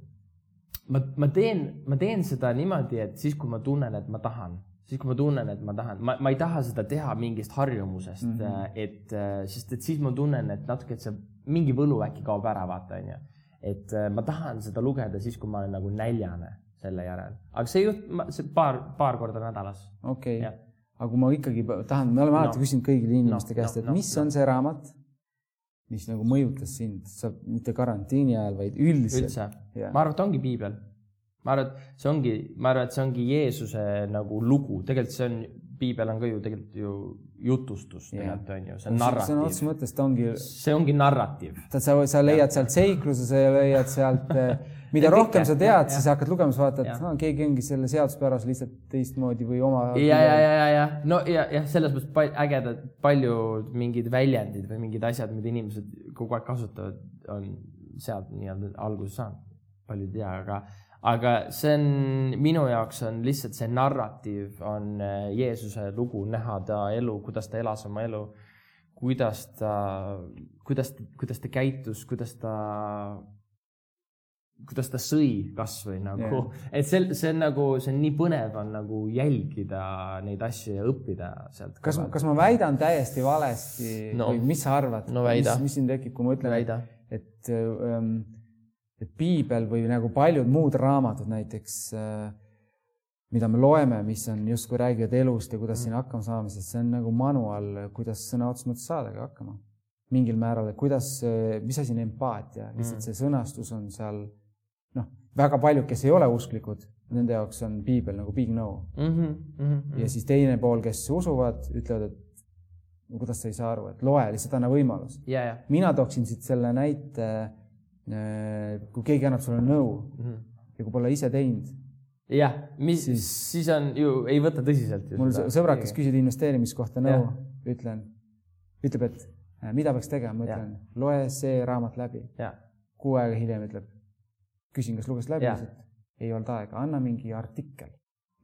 ma, ma teen, ma teen seda niimoodi, et siis, kui ma tunnen, et ma tahan siis kui ma tunnen, et ma tahan, ma, ma ei taha seda teha mingist harjumusest mm, -hmm. et äh, sest et siis ma tunnen, et natuke, et see mingi võlu äkki kaob ära, vaata onju. et äh, ma tahan seda lugeda siis, kui ma olen nagu näljane selle järel, aga see juht, see paar, paar korda nädalas. okei okay., aga kui ma ikkagi tahan, me oleme alati no. küsinud kõigile inimeste no, käest, et no, mis no. on see raamat, mis nagu mõjutas sind, sa mitte karantiini ajal, vaid üldiselt. üldse, ma arvan, et ongi piibel ma arvan, et see ongi, ma arvan, et see ongi Jeesuse nagu lugu, tegelikult see on, piibel on ka ju tegelikult ju jutustus tegelikult on ju, see on narratiiv. sõna otseses mõttes ta ongi. see ongi narratiiv. sa, sa leiad sealt seikluse, sa leiad sealt, eh, mida ja rohkem sa tead, siis hakkad lugema, sa vaatad, et no, keegi ongi selle seaduspärase lihtsalt teistmoodi või oma. ja, ja, ja, ja, ja no ja, jah, selles mõttes pal ägedad, paljud mingid väljendid või mingid asjad, mida inimesed kogu aeg kasutavad, on sealt nii-öelda alguse saanud. paljud ei tea, aga aga see on, minu jaoks on lihtsalt see narratiiv on äh, Jeesuse lugu, näha ta elu, kuidas ta elas oma elu, kuidas ta, kuidas, kuidas ta käitus, kuidas ta, kuidas ta sõi kasvõi nagu yeah., et see, see on nagu, see on nii põnev on nagu jälgida neid asju ja õppida sealt. kas, kas ma väidan täiesti valesti no. või mis sa arvad no,? mis, mis siin tekib, kui ma ütlen, et ähm, et piibel või nagu paljud muud raamatud näiteks, äh, mida me loeme, mis on justkui räägivad elust ja kuidas mm. siin hakkama saamisest, see on nagu manual, kuidas sõna otseses mõttes saadagi hakkama. mingil määral, et kuidas, äh, mis asi on empaatia, lihtsalt mm. see sõnastus on seal noh, väga paljud, kes ei ole usklikud, nende jaoks on piibel nagu big no mm. -hmm, mm -hmm. ja siis teine pool, kes usuvad, ütlevad, et no kuidas sa ei saa aru, et loe, lihtsalt anna võimalus yeah,. Yeah. mina tooksin siit selle näite Äh, kui keegi annab sulle nõu mm -hmm. ja kui pole ise teinud jah, mis siis, siis on ju, ei võta tõsiselt. mul sõbrad, kes küsivad investeerimiskohta nõu, ütlen, ütleb, et äh, mida peaks tegema, ma ütlen, loe see raamat läbi. kuu aega hiljem ütleb, küsin, kas lugesid läbi, ei olnud aega, anna mingi artikkel.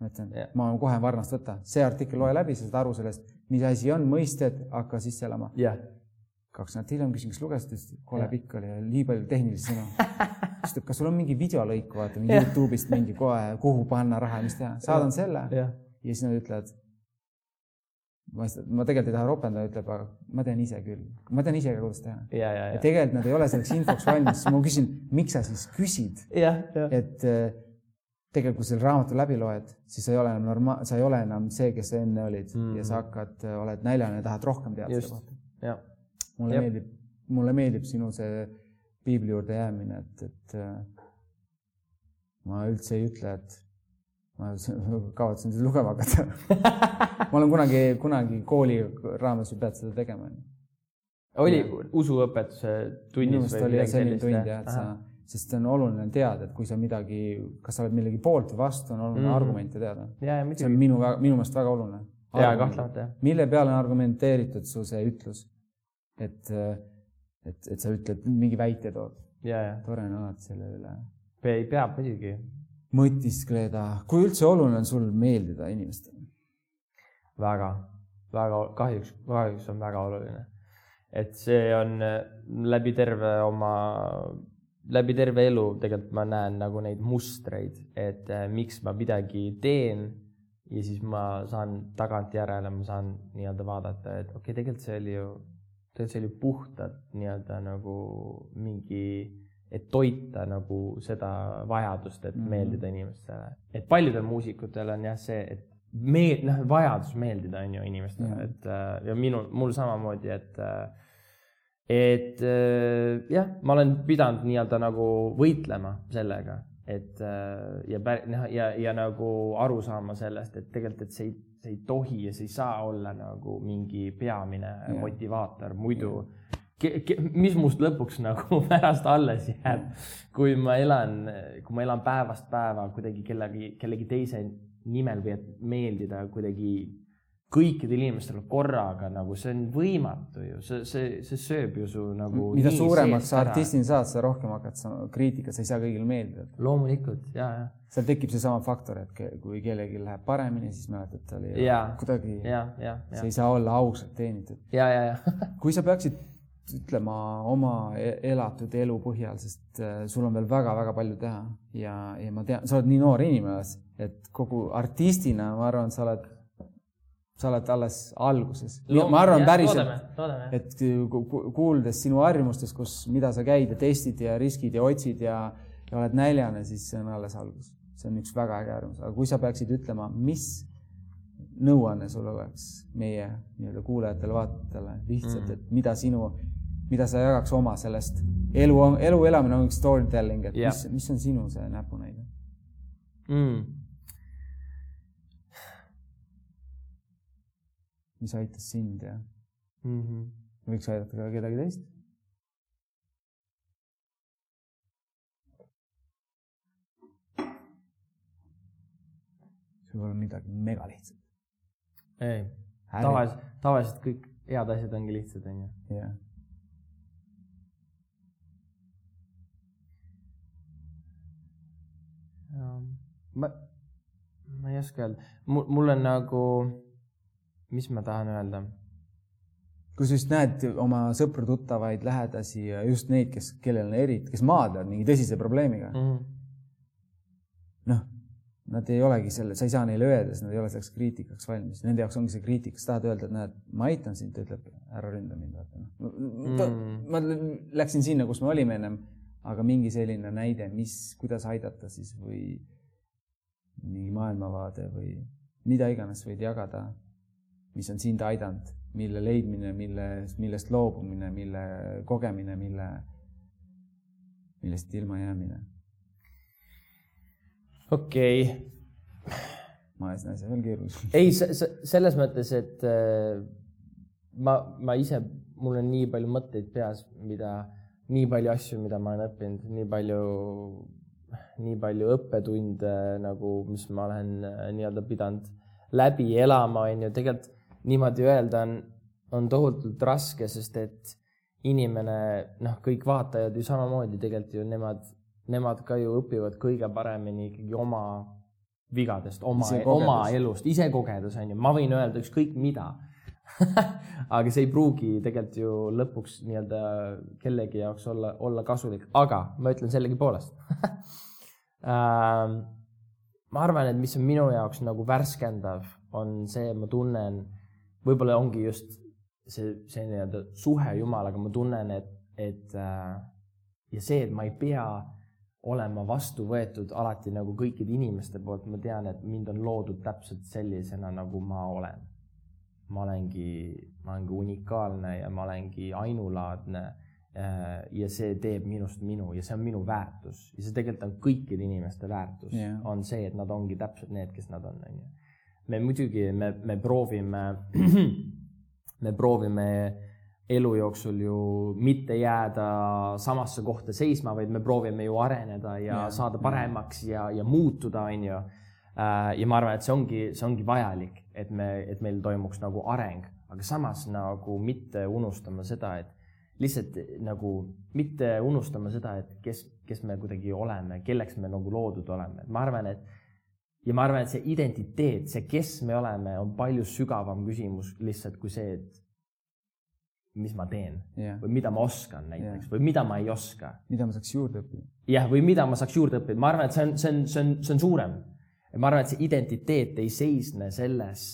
ma ütlen, ma kohe varnast võta, see artikkel loe läbi, sa saad aru sellest, mis asi on, mõisted, hakka sisse elama kaks nädalat hiljem küsin, kas lugesid, ta ütles, et kole pikk oli ja nii palju tehnilisi sõnu. siis ütleb, kas sul on mingi videolõik, vaata mingi Youtube'ist mingi kohe, kuhu panna raha mis teha, saadan selle. Ja. ja siis nad ütlevad. ma, ma tegelikult ei taha ropendada, ütleb, aga ma tean ise küll, ma tean ise ka, kuidas teha. ja, ja, ja. Tegelikult nad ei ole selleks infoks valmis, siis ma küsin, miks sa siis küsid? et äh, tegelikult, kui selle raamatu läbi loed, siis sa ei ole enam norma-, sa ei ole enam see, kes sa enne olid. Mm -hmm. ja sa hakkad, oled näljane ja tahad rohkem teada selle kohta mulle Jep. meeldib, mulle meeldib sinu see piibli juurde jäämine, et, et äh, ma üldse ei ütle, et ma kavatsen seda lugema hakata ma olen kunagi, kunagi kooli raames ju pead seda tegema. oli usuõpetuse tunnis? minu meelest oli selline tund jah, et sa, sest on oluline teada, et kui sa midagi, kas sa oled millegi poolt või vastu, on oluline mm -hmm. argumente teada. see on minu, minu meelest väga oluline. jaa, kahtlemata jah. mille peale on argumenteeritud su see ütlus et, et, et sa ütled, mingi väite tood. tore on alati selle üle. peab muidugi. mõtiskleda, kui üldse oluline on sul meeldida inimestele? väga, väga, kahjuks, kahjuks on väga oluline. et see on äh, läbi terve oma, läbi terve elu tegelikult ma näen nagu neid mustreid, et äh, miks ma midagi teen ja siis ma saan tagantjärele, ma saan nii-öelda vaadata, et okei okay,, tegelikult see oli ju tegelikult see oli puhtalt nii-öelda nagu mingi, et toita nagu seda vajadust, et mm -hmm. meeldida inimestele. et paljudel muusikutel on jah see, et meel-, noh, vajadus meeldida on ju inimestele mm, -hmm. et äh, ja minul, mul samamoodi, et äh, et äh, jah, ma olen pidanud nii-öelda nagu võitlema sellega, et ja, noh, ja, ja nagu aru saama sellest, et tegelikult, et see ei see ei tohi ja see ei saa olla nagu mingi peamine yeah. motivaator, muidu yeah. mis must lõpuks nagu pärast alles jääb, kui ma elan, kui ma elan päevast päeva kuidagi kellegi, kellegi teise nimel või et meeldida kuidagi kõikidele inimestele korraga nagu see on võimatu ju, see, see, see sööb ju su nagu. mida suuremaks sa artistina saad, seda rohkem hakkad sa kriitikat, sa ei saa kõigile meeldida. loomulikult ja, ja. seal tekib seesama faktor, et kui kellelgi läheb paremini, siis mäletad, tal ei ja, kuidagi, see ei saa olla ausalt teenitud. ja, ja, ja kui sa peaksid ütlema oma e-, elatud elu põhjal, sest äh, sul on veel väga-väga palju teha ja, ja ma tean, sa oled nii noor inimene, et kogu artistina ma arvan, sa oled sa oled alles alguses. ma arvan päriselt, et kuuldes sinu harjumustest, kus, mida sa käid ja testid ja riskid ja otsid ja, ja oled näljane, siis see on alles algus. see on üks väga äge harjumus, aga kui sa peaksid ütlema, mis nõuanne sul oleks meie nii-öelda kuulajatele-vaatajatele lihtsalt mm., et mida sinu, mida sa jagaks oma sellest elu, elu elamine on üks story telling, et yeah. mis, mis on sinu see näpunäide mm.? Mis aitas sind ja mm -hmm. võiks aidata ka kedagi teist. see võib olla midagi megalihtsat. ei, tavaliselt, tavaliselt kõik head asjad ongi lihtsad, onju. jah. ma, ma ei oska öelda, mul, mul on nagu mis ma tahan öelda? kui sa just näed oma sõpru-tuttavaid, lähedasi ja just neid, kes, kellel on eriti, kes maadlevad mingi tõsise probleemiga mm -hmm.. noh, nad ei olegi selle, sa ei saa neile öelda, sest nad ei ole selleks kriitikaks valmis. Nende jaoks ongi see kriitika, sa tahad öelda, et näed, ma aitan sind, ta ütleb, ära ründa mind, vaata noh mm. ma läksin sinna, kus me olime ennem, aga mingi selline näide, mis, kuidas aidata siis või mingi maailmavaade või mida iganes võid jagada mis on sind aidanud, mille leidmine, mille, millest loobumine, mille kogemine, mille, millest ilma jäämine. okei okay.. ma ajasin asja veel keerulisem. ei, selles mõttes, et äh, ma, ma ise, mul on nii palju mõtteid peas, mida, nii palju asju, mida ma olen õppinud, nii palju nii palju õppetunde nagu, mis ma olen äh, nii-öelda pidanud läbi elama, on ju, tegelikult niimoodi öelda on, on tohutult raske, sest et inimene, noh, kõik vaatajad ju samamoodi tegelikult ju nemad, nemad ka ju õpivad kõige paremini ikkagi oma vigadest, oma, oma elust, isekogedus on ju, ma võin öelda ükskõik mida. Aga see ei pruugi tegelikult ju lõpuks nii-öelda kellegi jaoks olla, olla kasulik, aga ma ütlen sellegipoolest. Ma arvan, et mis on minu jaoks nagu värskendav, on see, ma tunnen, võib-olla ongi just see, see nii-öelda suhe Jumalaga, ma tunnen, et, et äh, ja see, et ma ei pea olema vastu võetud alati nagu kõikide inimeste poolt, ma tean, et mind on loodud täpselt sellisena, nagu ma olen. ma olengi, ma olengi unikaalne ja ma olengi ainulaadne. Äh, ja see teeb minust minu ja see on minu väärtus ja see tegelikult on kõikide inimeste väärtus yeah., on see, et nad ongi täpselt need, kes nad on, onju. Me muidugi, me, me proovime me proovime elu jooksul ju mitte jääda samasse kohta seisma, vaid me proovime ju areneda ja, ja saada paremaks ja, ja muutuda, onju. Äh, ja ma arvan, et see ongi, see ongi vajalik, et me, et meil toimuks nagu areng, aga samas nagu mitte unustama seda, et lihtsalt nagu mitte unustama seda, et kes, kes me kuidagi oleme, kelleks me nagu loodud oleme, et ma arvan, et ja ma arvan, et see identiteet, see, kes me oleme, on palju sügavam küsimus lihtsalt kui see, et mis ma teen yeah. või mida ma oskan näiteks yeah. või mida ma ei oska. mida ma saaks juurde õppida. jah, või mida ma saaks juurde õppida, ma arvan, et see on, see on, see on, see on suurem. ma arvan, et see identiteet ei seisne selles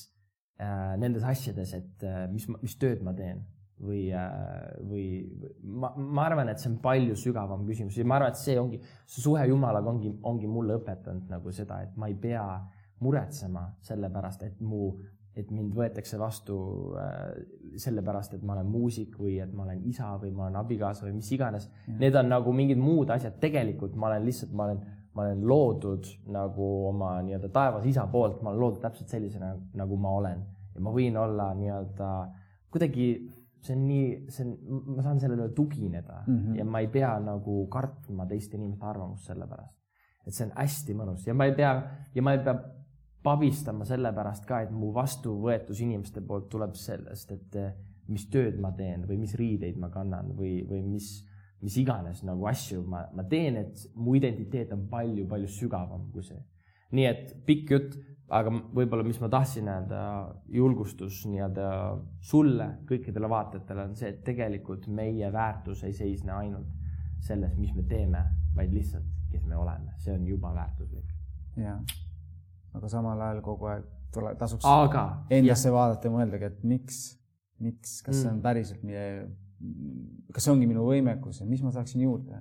äh,, nendes asjades, et äh, mis, mis tööd ma teen või äh,, või ma, ma arvan, et see on palju sügavam küsimus. Ja ma arvan, et see ongi, see suhe Jumalaga ongi, ongi mulle õpetanud nagu seda, et ma ei pea muretsema selle pärast, et mu et mind võetakse vastu äh, sellepärast, et ma olen muusik või et ma olen isa või ma olen abikaasa või mis iganes. Need on nagu mingid muud asjad, tegelikult ma olen lihtsalt, ma olen, ma olen loodud nagu oma nii-öelda taevas isa poolt, ma olen loodud täpselt sellisena, nagu ma olen. Ja ma võin olla nii-öelda kuidagi, see on nii, see on, ma saan sellele tugineda mm -hmm. ja ma ei pea nagu kartma teiste inimeste arvamust selle pärast. et see on hästi mõnus ja ma ei pea ja ma ei pea pabistama sellepärast ka, et mu vastuvõetus inimeste poolt tuleb sellest, et eh, mis tööd ma teen või mis riideid ma kannan või, või mis, mis iganes nagu asju ma, ma teen, et mu identiteet on palju-palju sügavam kui see. Nii et pikk jutt, aga võib-olla, mis ma tahtsin öelda, julgustus nii-öelda sulle, kõikidele vaatajatele on see, et tegelikult meie väärtus ei seisne ainult selles, mis me teeme, vaid lihtsalt, kes me oleme, see on juba väärtuslik. jah aga samal ajal kogu aeg tule, tasuks aga, endasse jah. vaadata ja mõeldagi, et miks, miks, kas mm. see on mm. päriselt meie, kas see ongi minu võimekus ja mis ma saaksin juurde?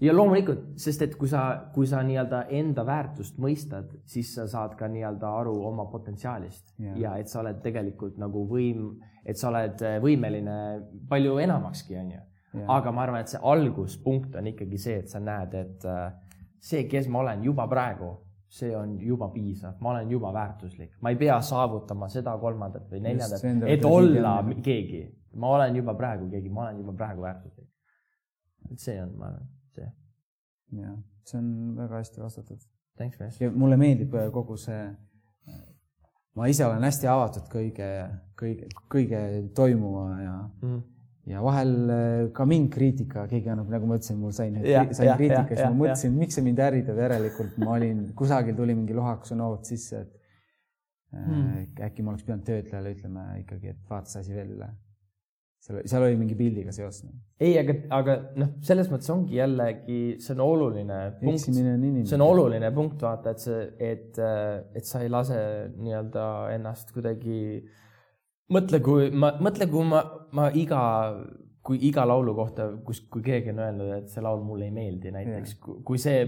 Ja loomulikult, sest et kui sa, kui sa nii-öelda enda väärtust mõistad, siis sa saad ka nii-öelda aru oma potentsiaalist yeah. ja et sa oled tegelikult nagu võim, et sa oled äh, võimeline palju enamakski, onju. aga ma arvan, et see alguspunkt on ikkagi see, et sa näed, et äh, see, kes ma olen juba praegu see on juba piisav, ma olen juba väärtuslik, ma ei pea saavutama seda, kolmandat või neljandat, et olla keegi, keegi. ma olen juba praegu keegi, ma olen juba praegu väärtuslik. et see on, ma arvan, see. jah, see on väga hästi vastatud. Ja mulle meeldib äh, kogu see, äh, ma ise olen hästi avatud kõige, kõige, kõige toimuva ja mm ja vahel äh, ka mind kriitika, keegi annab, nagu ma ütlesin, mul sain, sain kriitika, siis ma mõtlesin, miks see mind ärritab, järelikult ma olin, kusagil tuli mingi lohakus noot sisse, et hmm. äkki ma oleks pidanud töötlejale ütlema ikkagi, et vaata see asi veel üle. Seal, seal oli mingi pildiga seos. ei, aga, aga noh, selles mõttes ongi jällegi, see on oluline punkt, see on oluline punkt, vaata, et see, et, et sa ei lase nii-öelda ennast kuidagi mõtle, kui ma, mõtle, kui ma, ma iga, kui iga laulu kohta, kus, kui keegi on öelnud, et see laul mulle ei meeldi näiteks, kui see,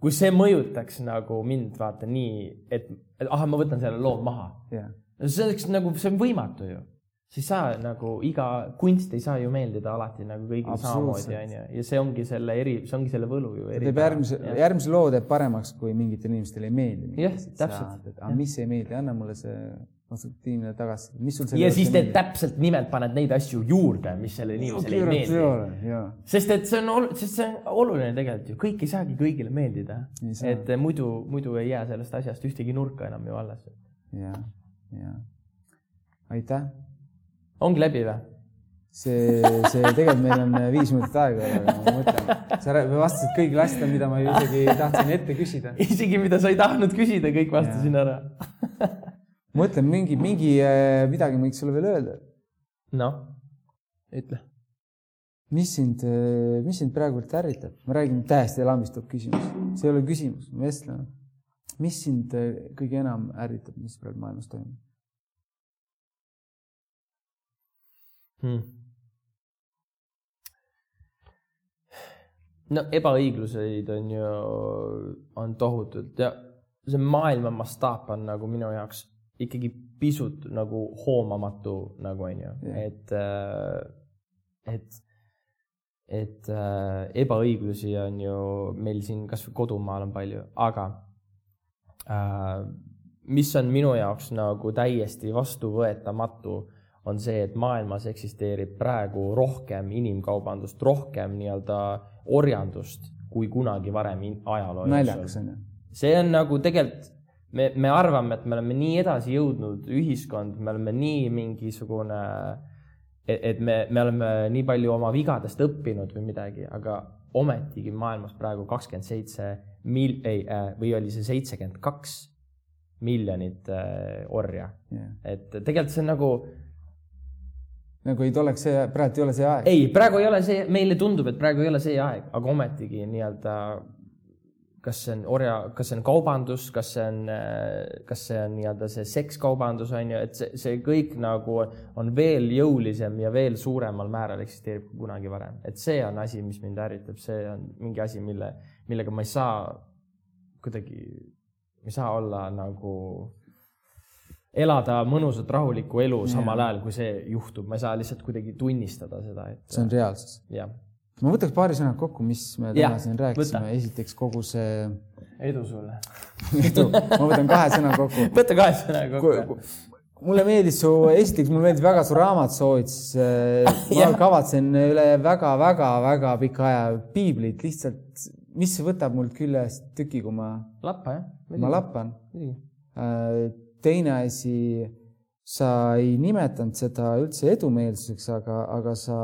kui see mõjutaks nagu mind, vaata nii, et, et ahah, ma võtan selle loo maha. see oleks nagu, see on võimatu ju siis sa nagu iga kunst ei saa ju meeldida alati nagu kõigile samamoodi onju ja see ongi selle eri, see ongi selle võlu ju. teeb järgmise, järgmise loo teeb paremaks, kui mingitele inimestele ei meeldi. jah, täpselt. aga mis ei meeldi, anna mulle see konstruktiivne tagasiside, mis sul ja siis te täpselt nimelt paned neid asju juurde, mis sellele inimesele ei meeldi. sest et see on, sest see on oluline tegelikult ju, kõik ei saagi kõigile meeldida. et muidu, muidu ei jää sellest asjast ühtegi nurka enam ju alles. ja, ja aitäh. Ongi läbi või? see, see tegelikult meil on viis minutit aega, ma mõtlen, sa vastasid kõigile asjadele, mida ma isegi tahtsin ette küsida. isegi mida sa ei tahtnud küsida, kõik vastasin ära mõtlen mingi, mingi äh, midagi ma võiks sulle veel öelda. noh, ütle. mis sind, äh, mis sind praegult ärritab? ma räägin täiesti lambistav küsimus, see ei ole küsimus, me vestleme. mis sind äh, kõige enam ärritab, mis praegu maailmas toimub hmm.? no ebaõigluseid on ju, on tohutult ja see maailma mastaap on nagu minu jaoks ikkagi pisut nagu hoomamatu nagu onju yeah., et, äh, et, et äh, ebaõiglusi on ju meil siin kasvõi kodumaal on palju, aga äh, mis on minu jaoks nagu täiesti vastuvõetamatu on see, et maailmas eksisteerib praegu rohkem inimkaubandust, rohkem nii-öelda orjandust kui kunagi varem ajaloo jooksul. see on nagu tegelikult, me, me arvame, et me oleme nii edasi jõudnud ühiskond, me oleme nii mingisugune, et me, me oleme nii palju oma vigadest õppinud või midagi, aga ometigi maailmas praegu kakskümmend seitse mil-, ei äh,, või oli see seitsekümmend kaks miljonit äh, orja. Yeah.. et tegelikult see on nagu nagu ei oleks see, praegu ei ole see aeg. ei, praegu ei ole see, meile tundub, et praegu ei ole see aeg, aga ometigi nii-öelda kas see on orja, kas see on kaubandus, kas see on, kas see on nii-öelda see sekskaubandus on ju, et see, see kõik nagu on veel jõulisem ja veel suuremal määral eksisteerib kui kunagi varem, et see on asi, mis mind ärritab, see on mingi asi, mille, millega ma ei saa kuidagi, ma ei saa olla nagu elada mõnusat rahulikku elu ja. samal ajal, kui see juhtub, ma ei saa lihtsalt kuidagi tunnistada seda, et. see on reaalsus. ma võtaks paari sõna kokku, mis me täna siin rääkisime, esiteks kogu see. edu sulle edu, ma võtan kahe sõna kokku. võta kahe sõna kokku mulle meeldis su, esiteks mulle meeldis väga su raamatusoovitus. ma kavatsen üle väga-väga-väga pika aja piiblit lihtsalt, mis võtab mult küljest tüki, kui ma. lappa jah? ma lappan teine asi, sa ei nimetanud seda üldse edumeelsuseks, aga, aga sa,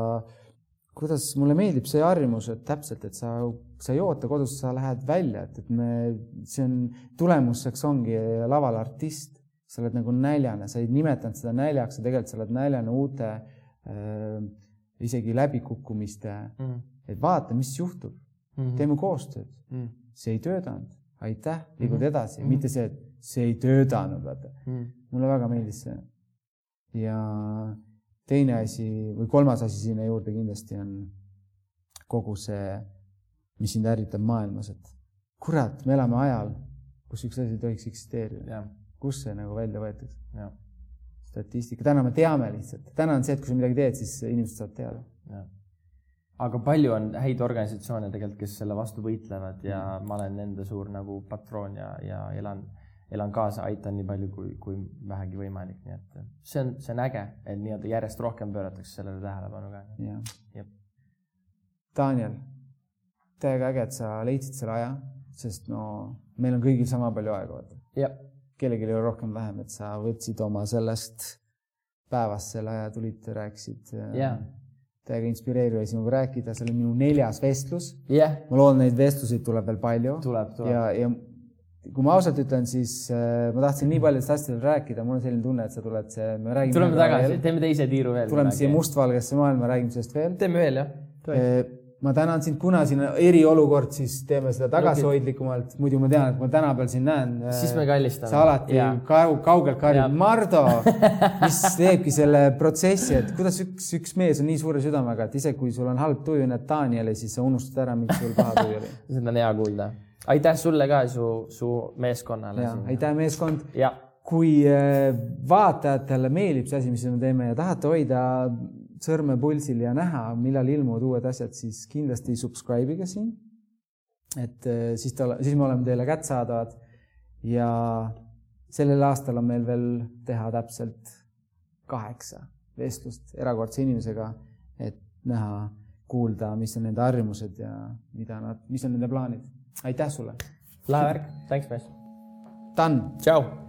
kuidas, mulle meeldib see harjumus, et täpselt, et sa, sa ei oota kodus, sa lähed välja, et, et me, see on, tulemuseks ongi laval artist, sa oled nagu näljane, sa ei nimetanud seda näljaks, sa tegelikult sa oled näljane uute äh, isegi läbikukkumiste mm., et vaata, mis juhtub mm. -hmm. teeme koostööd mm.. see ei töötanud, aitäh, liigud mm -hmm. edasi mm, -hmm. mitte see, et see ei töötanud, vaata mm.. mulle väga meeldis see. ja teine asi või kolmas asi sinna juurde kindlasti on kogu see, mis sind ärritab maailmas, et kurat, me elame ajal, kus üks asi ei tohiks eksisteerida. kus see nagu välja võetakse? statistika, täna me teame lihtsalt, täna on see, et kui sa midagi teed, siis inimesed saavad teada. aga palju on häid organisatsioone tegelikult, kes selle vastu võitlevad ja mm. ma olen nende suur nagu patroon ja, ja elan elan kaasa, aitan nii palju, kui, kui vähegi võimalik, nii et see on, see on äge, et nii-öelda järjest rohkem pööratakse sellele tähelepanu ka. Daniel, täiega äge, et sa leidsid selle aja, sest no meil on kõigil sama palju aega, vaata. kellelgi ei ole rohkem-vähem, et sa võtsid oma sellest päevast selle aja, tulid, rääkisid yeah. täiega inspireeriv oli sinuga rääkida, see oli minu neljas vestlus yeah.. ma loodan, neid vestluseid tuleb veel palju. tuleb, tuleb. ja, ja kui ma ausalt ütlen, siis äh, ma tahtsin nii paljudest asjadest rääkida, mul on selline tunne, et sa tuled, me räägime. tuleme tagasi, teeme teise tiiru veel. tuleme siia mustvalgesse maailma, räägime sellest veel. teeme veel, jah. Äh, ma tänan sind, kuna siin eriolukord, siis teeme seda tagasihoidlikumalt, muidu ma tean, et ma tänapäeval siin näen. Äh, siis me kallistame. sa alati kau, kaugelt karjud, Mardo, mis teebki selle protsessi, et kuidas üks, üks mees on nii suure südamega, et isegi kui sul on halb tuju, näed Danieli, siis sa unustad ära, miks sul paha tuju oli. seda on hea kuulda aitäh sulle ka su, su meeskonnale. aitäh, meeskond. kui äh, vaatajatele meeldib see asi, mis me teeme ja tahate hoida sõrme pulsil ja näha, millal ilmuvad uued asjad, siis kindlasti subscribe ige siin. et äh, siis ta, siis me oleme teile kättesaadavad ja sellel aastal on meil veel teha täpselt kaheksa vestlust erakordse inimesega, et näha, kuulda, mis on nende harjumused ja mida nad, mis on nende plaanid. Aitäh sulle! lahe värk, thanks mees! Done! tšau!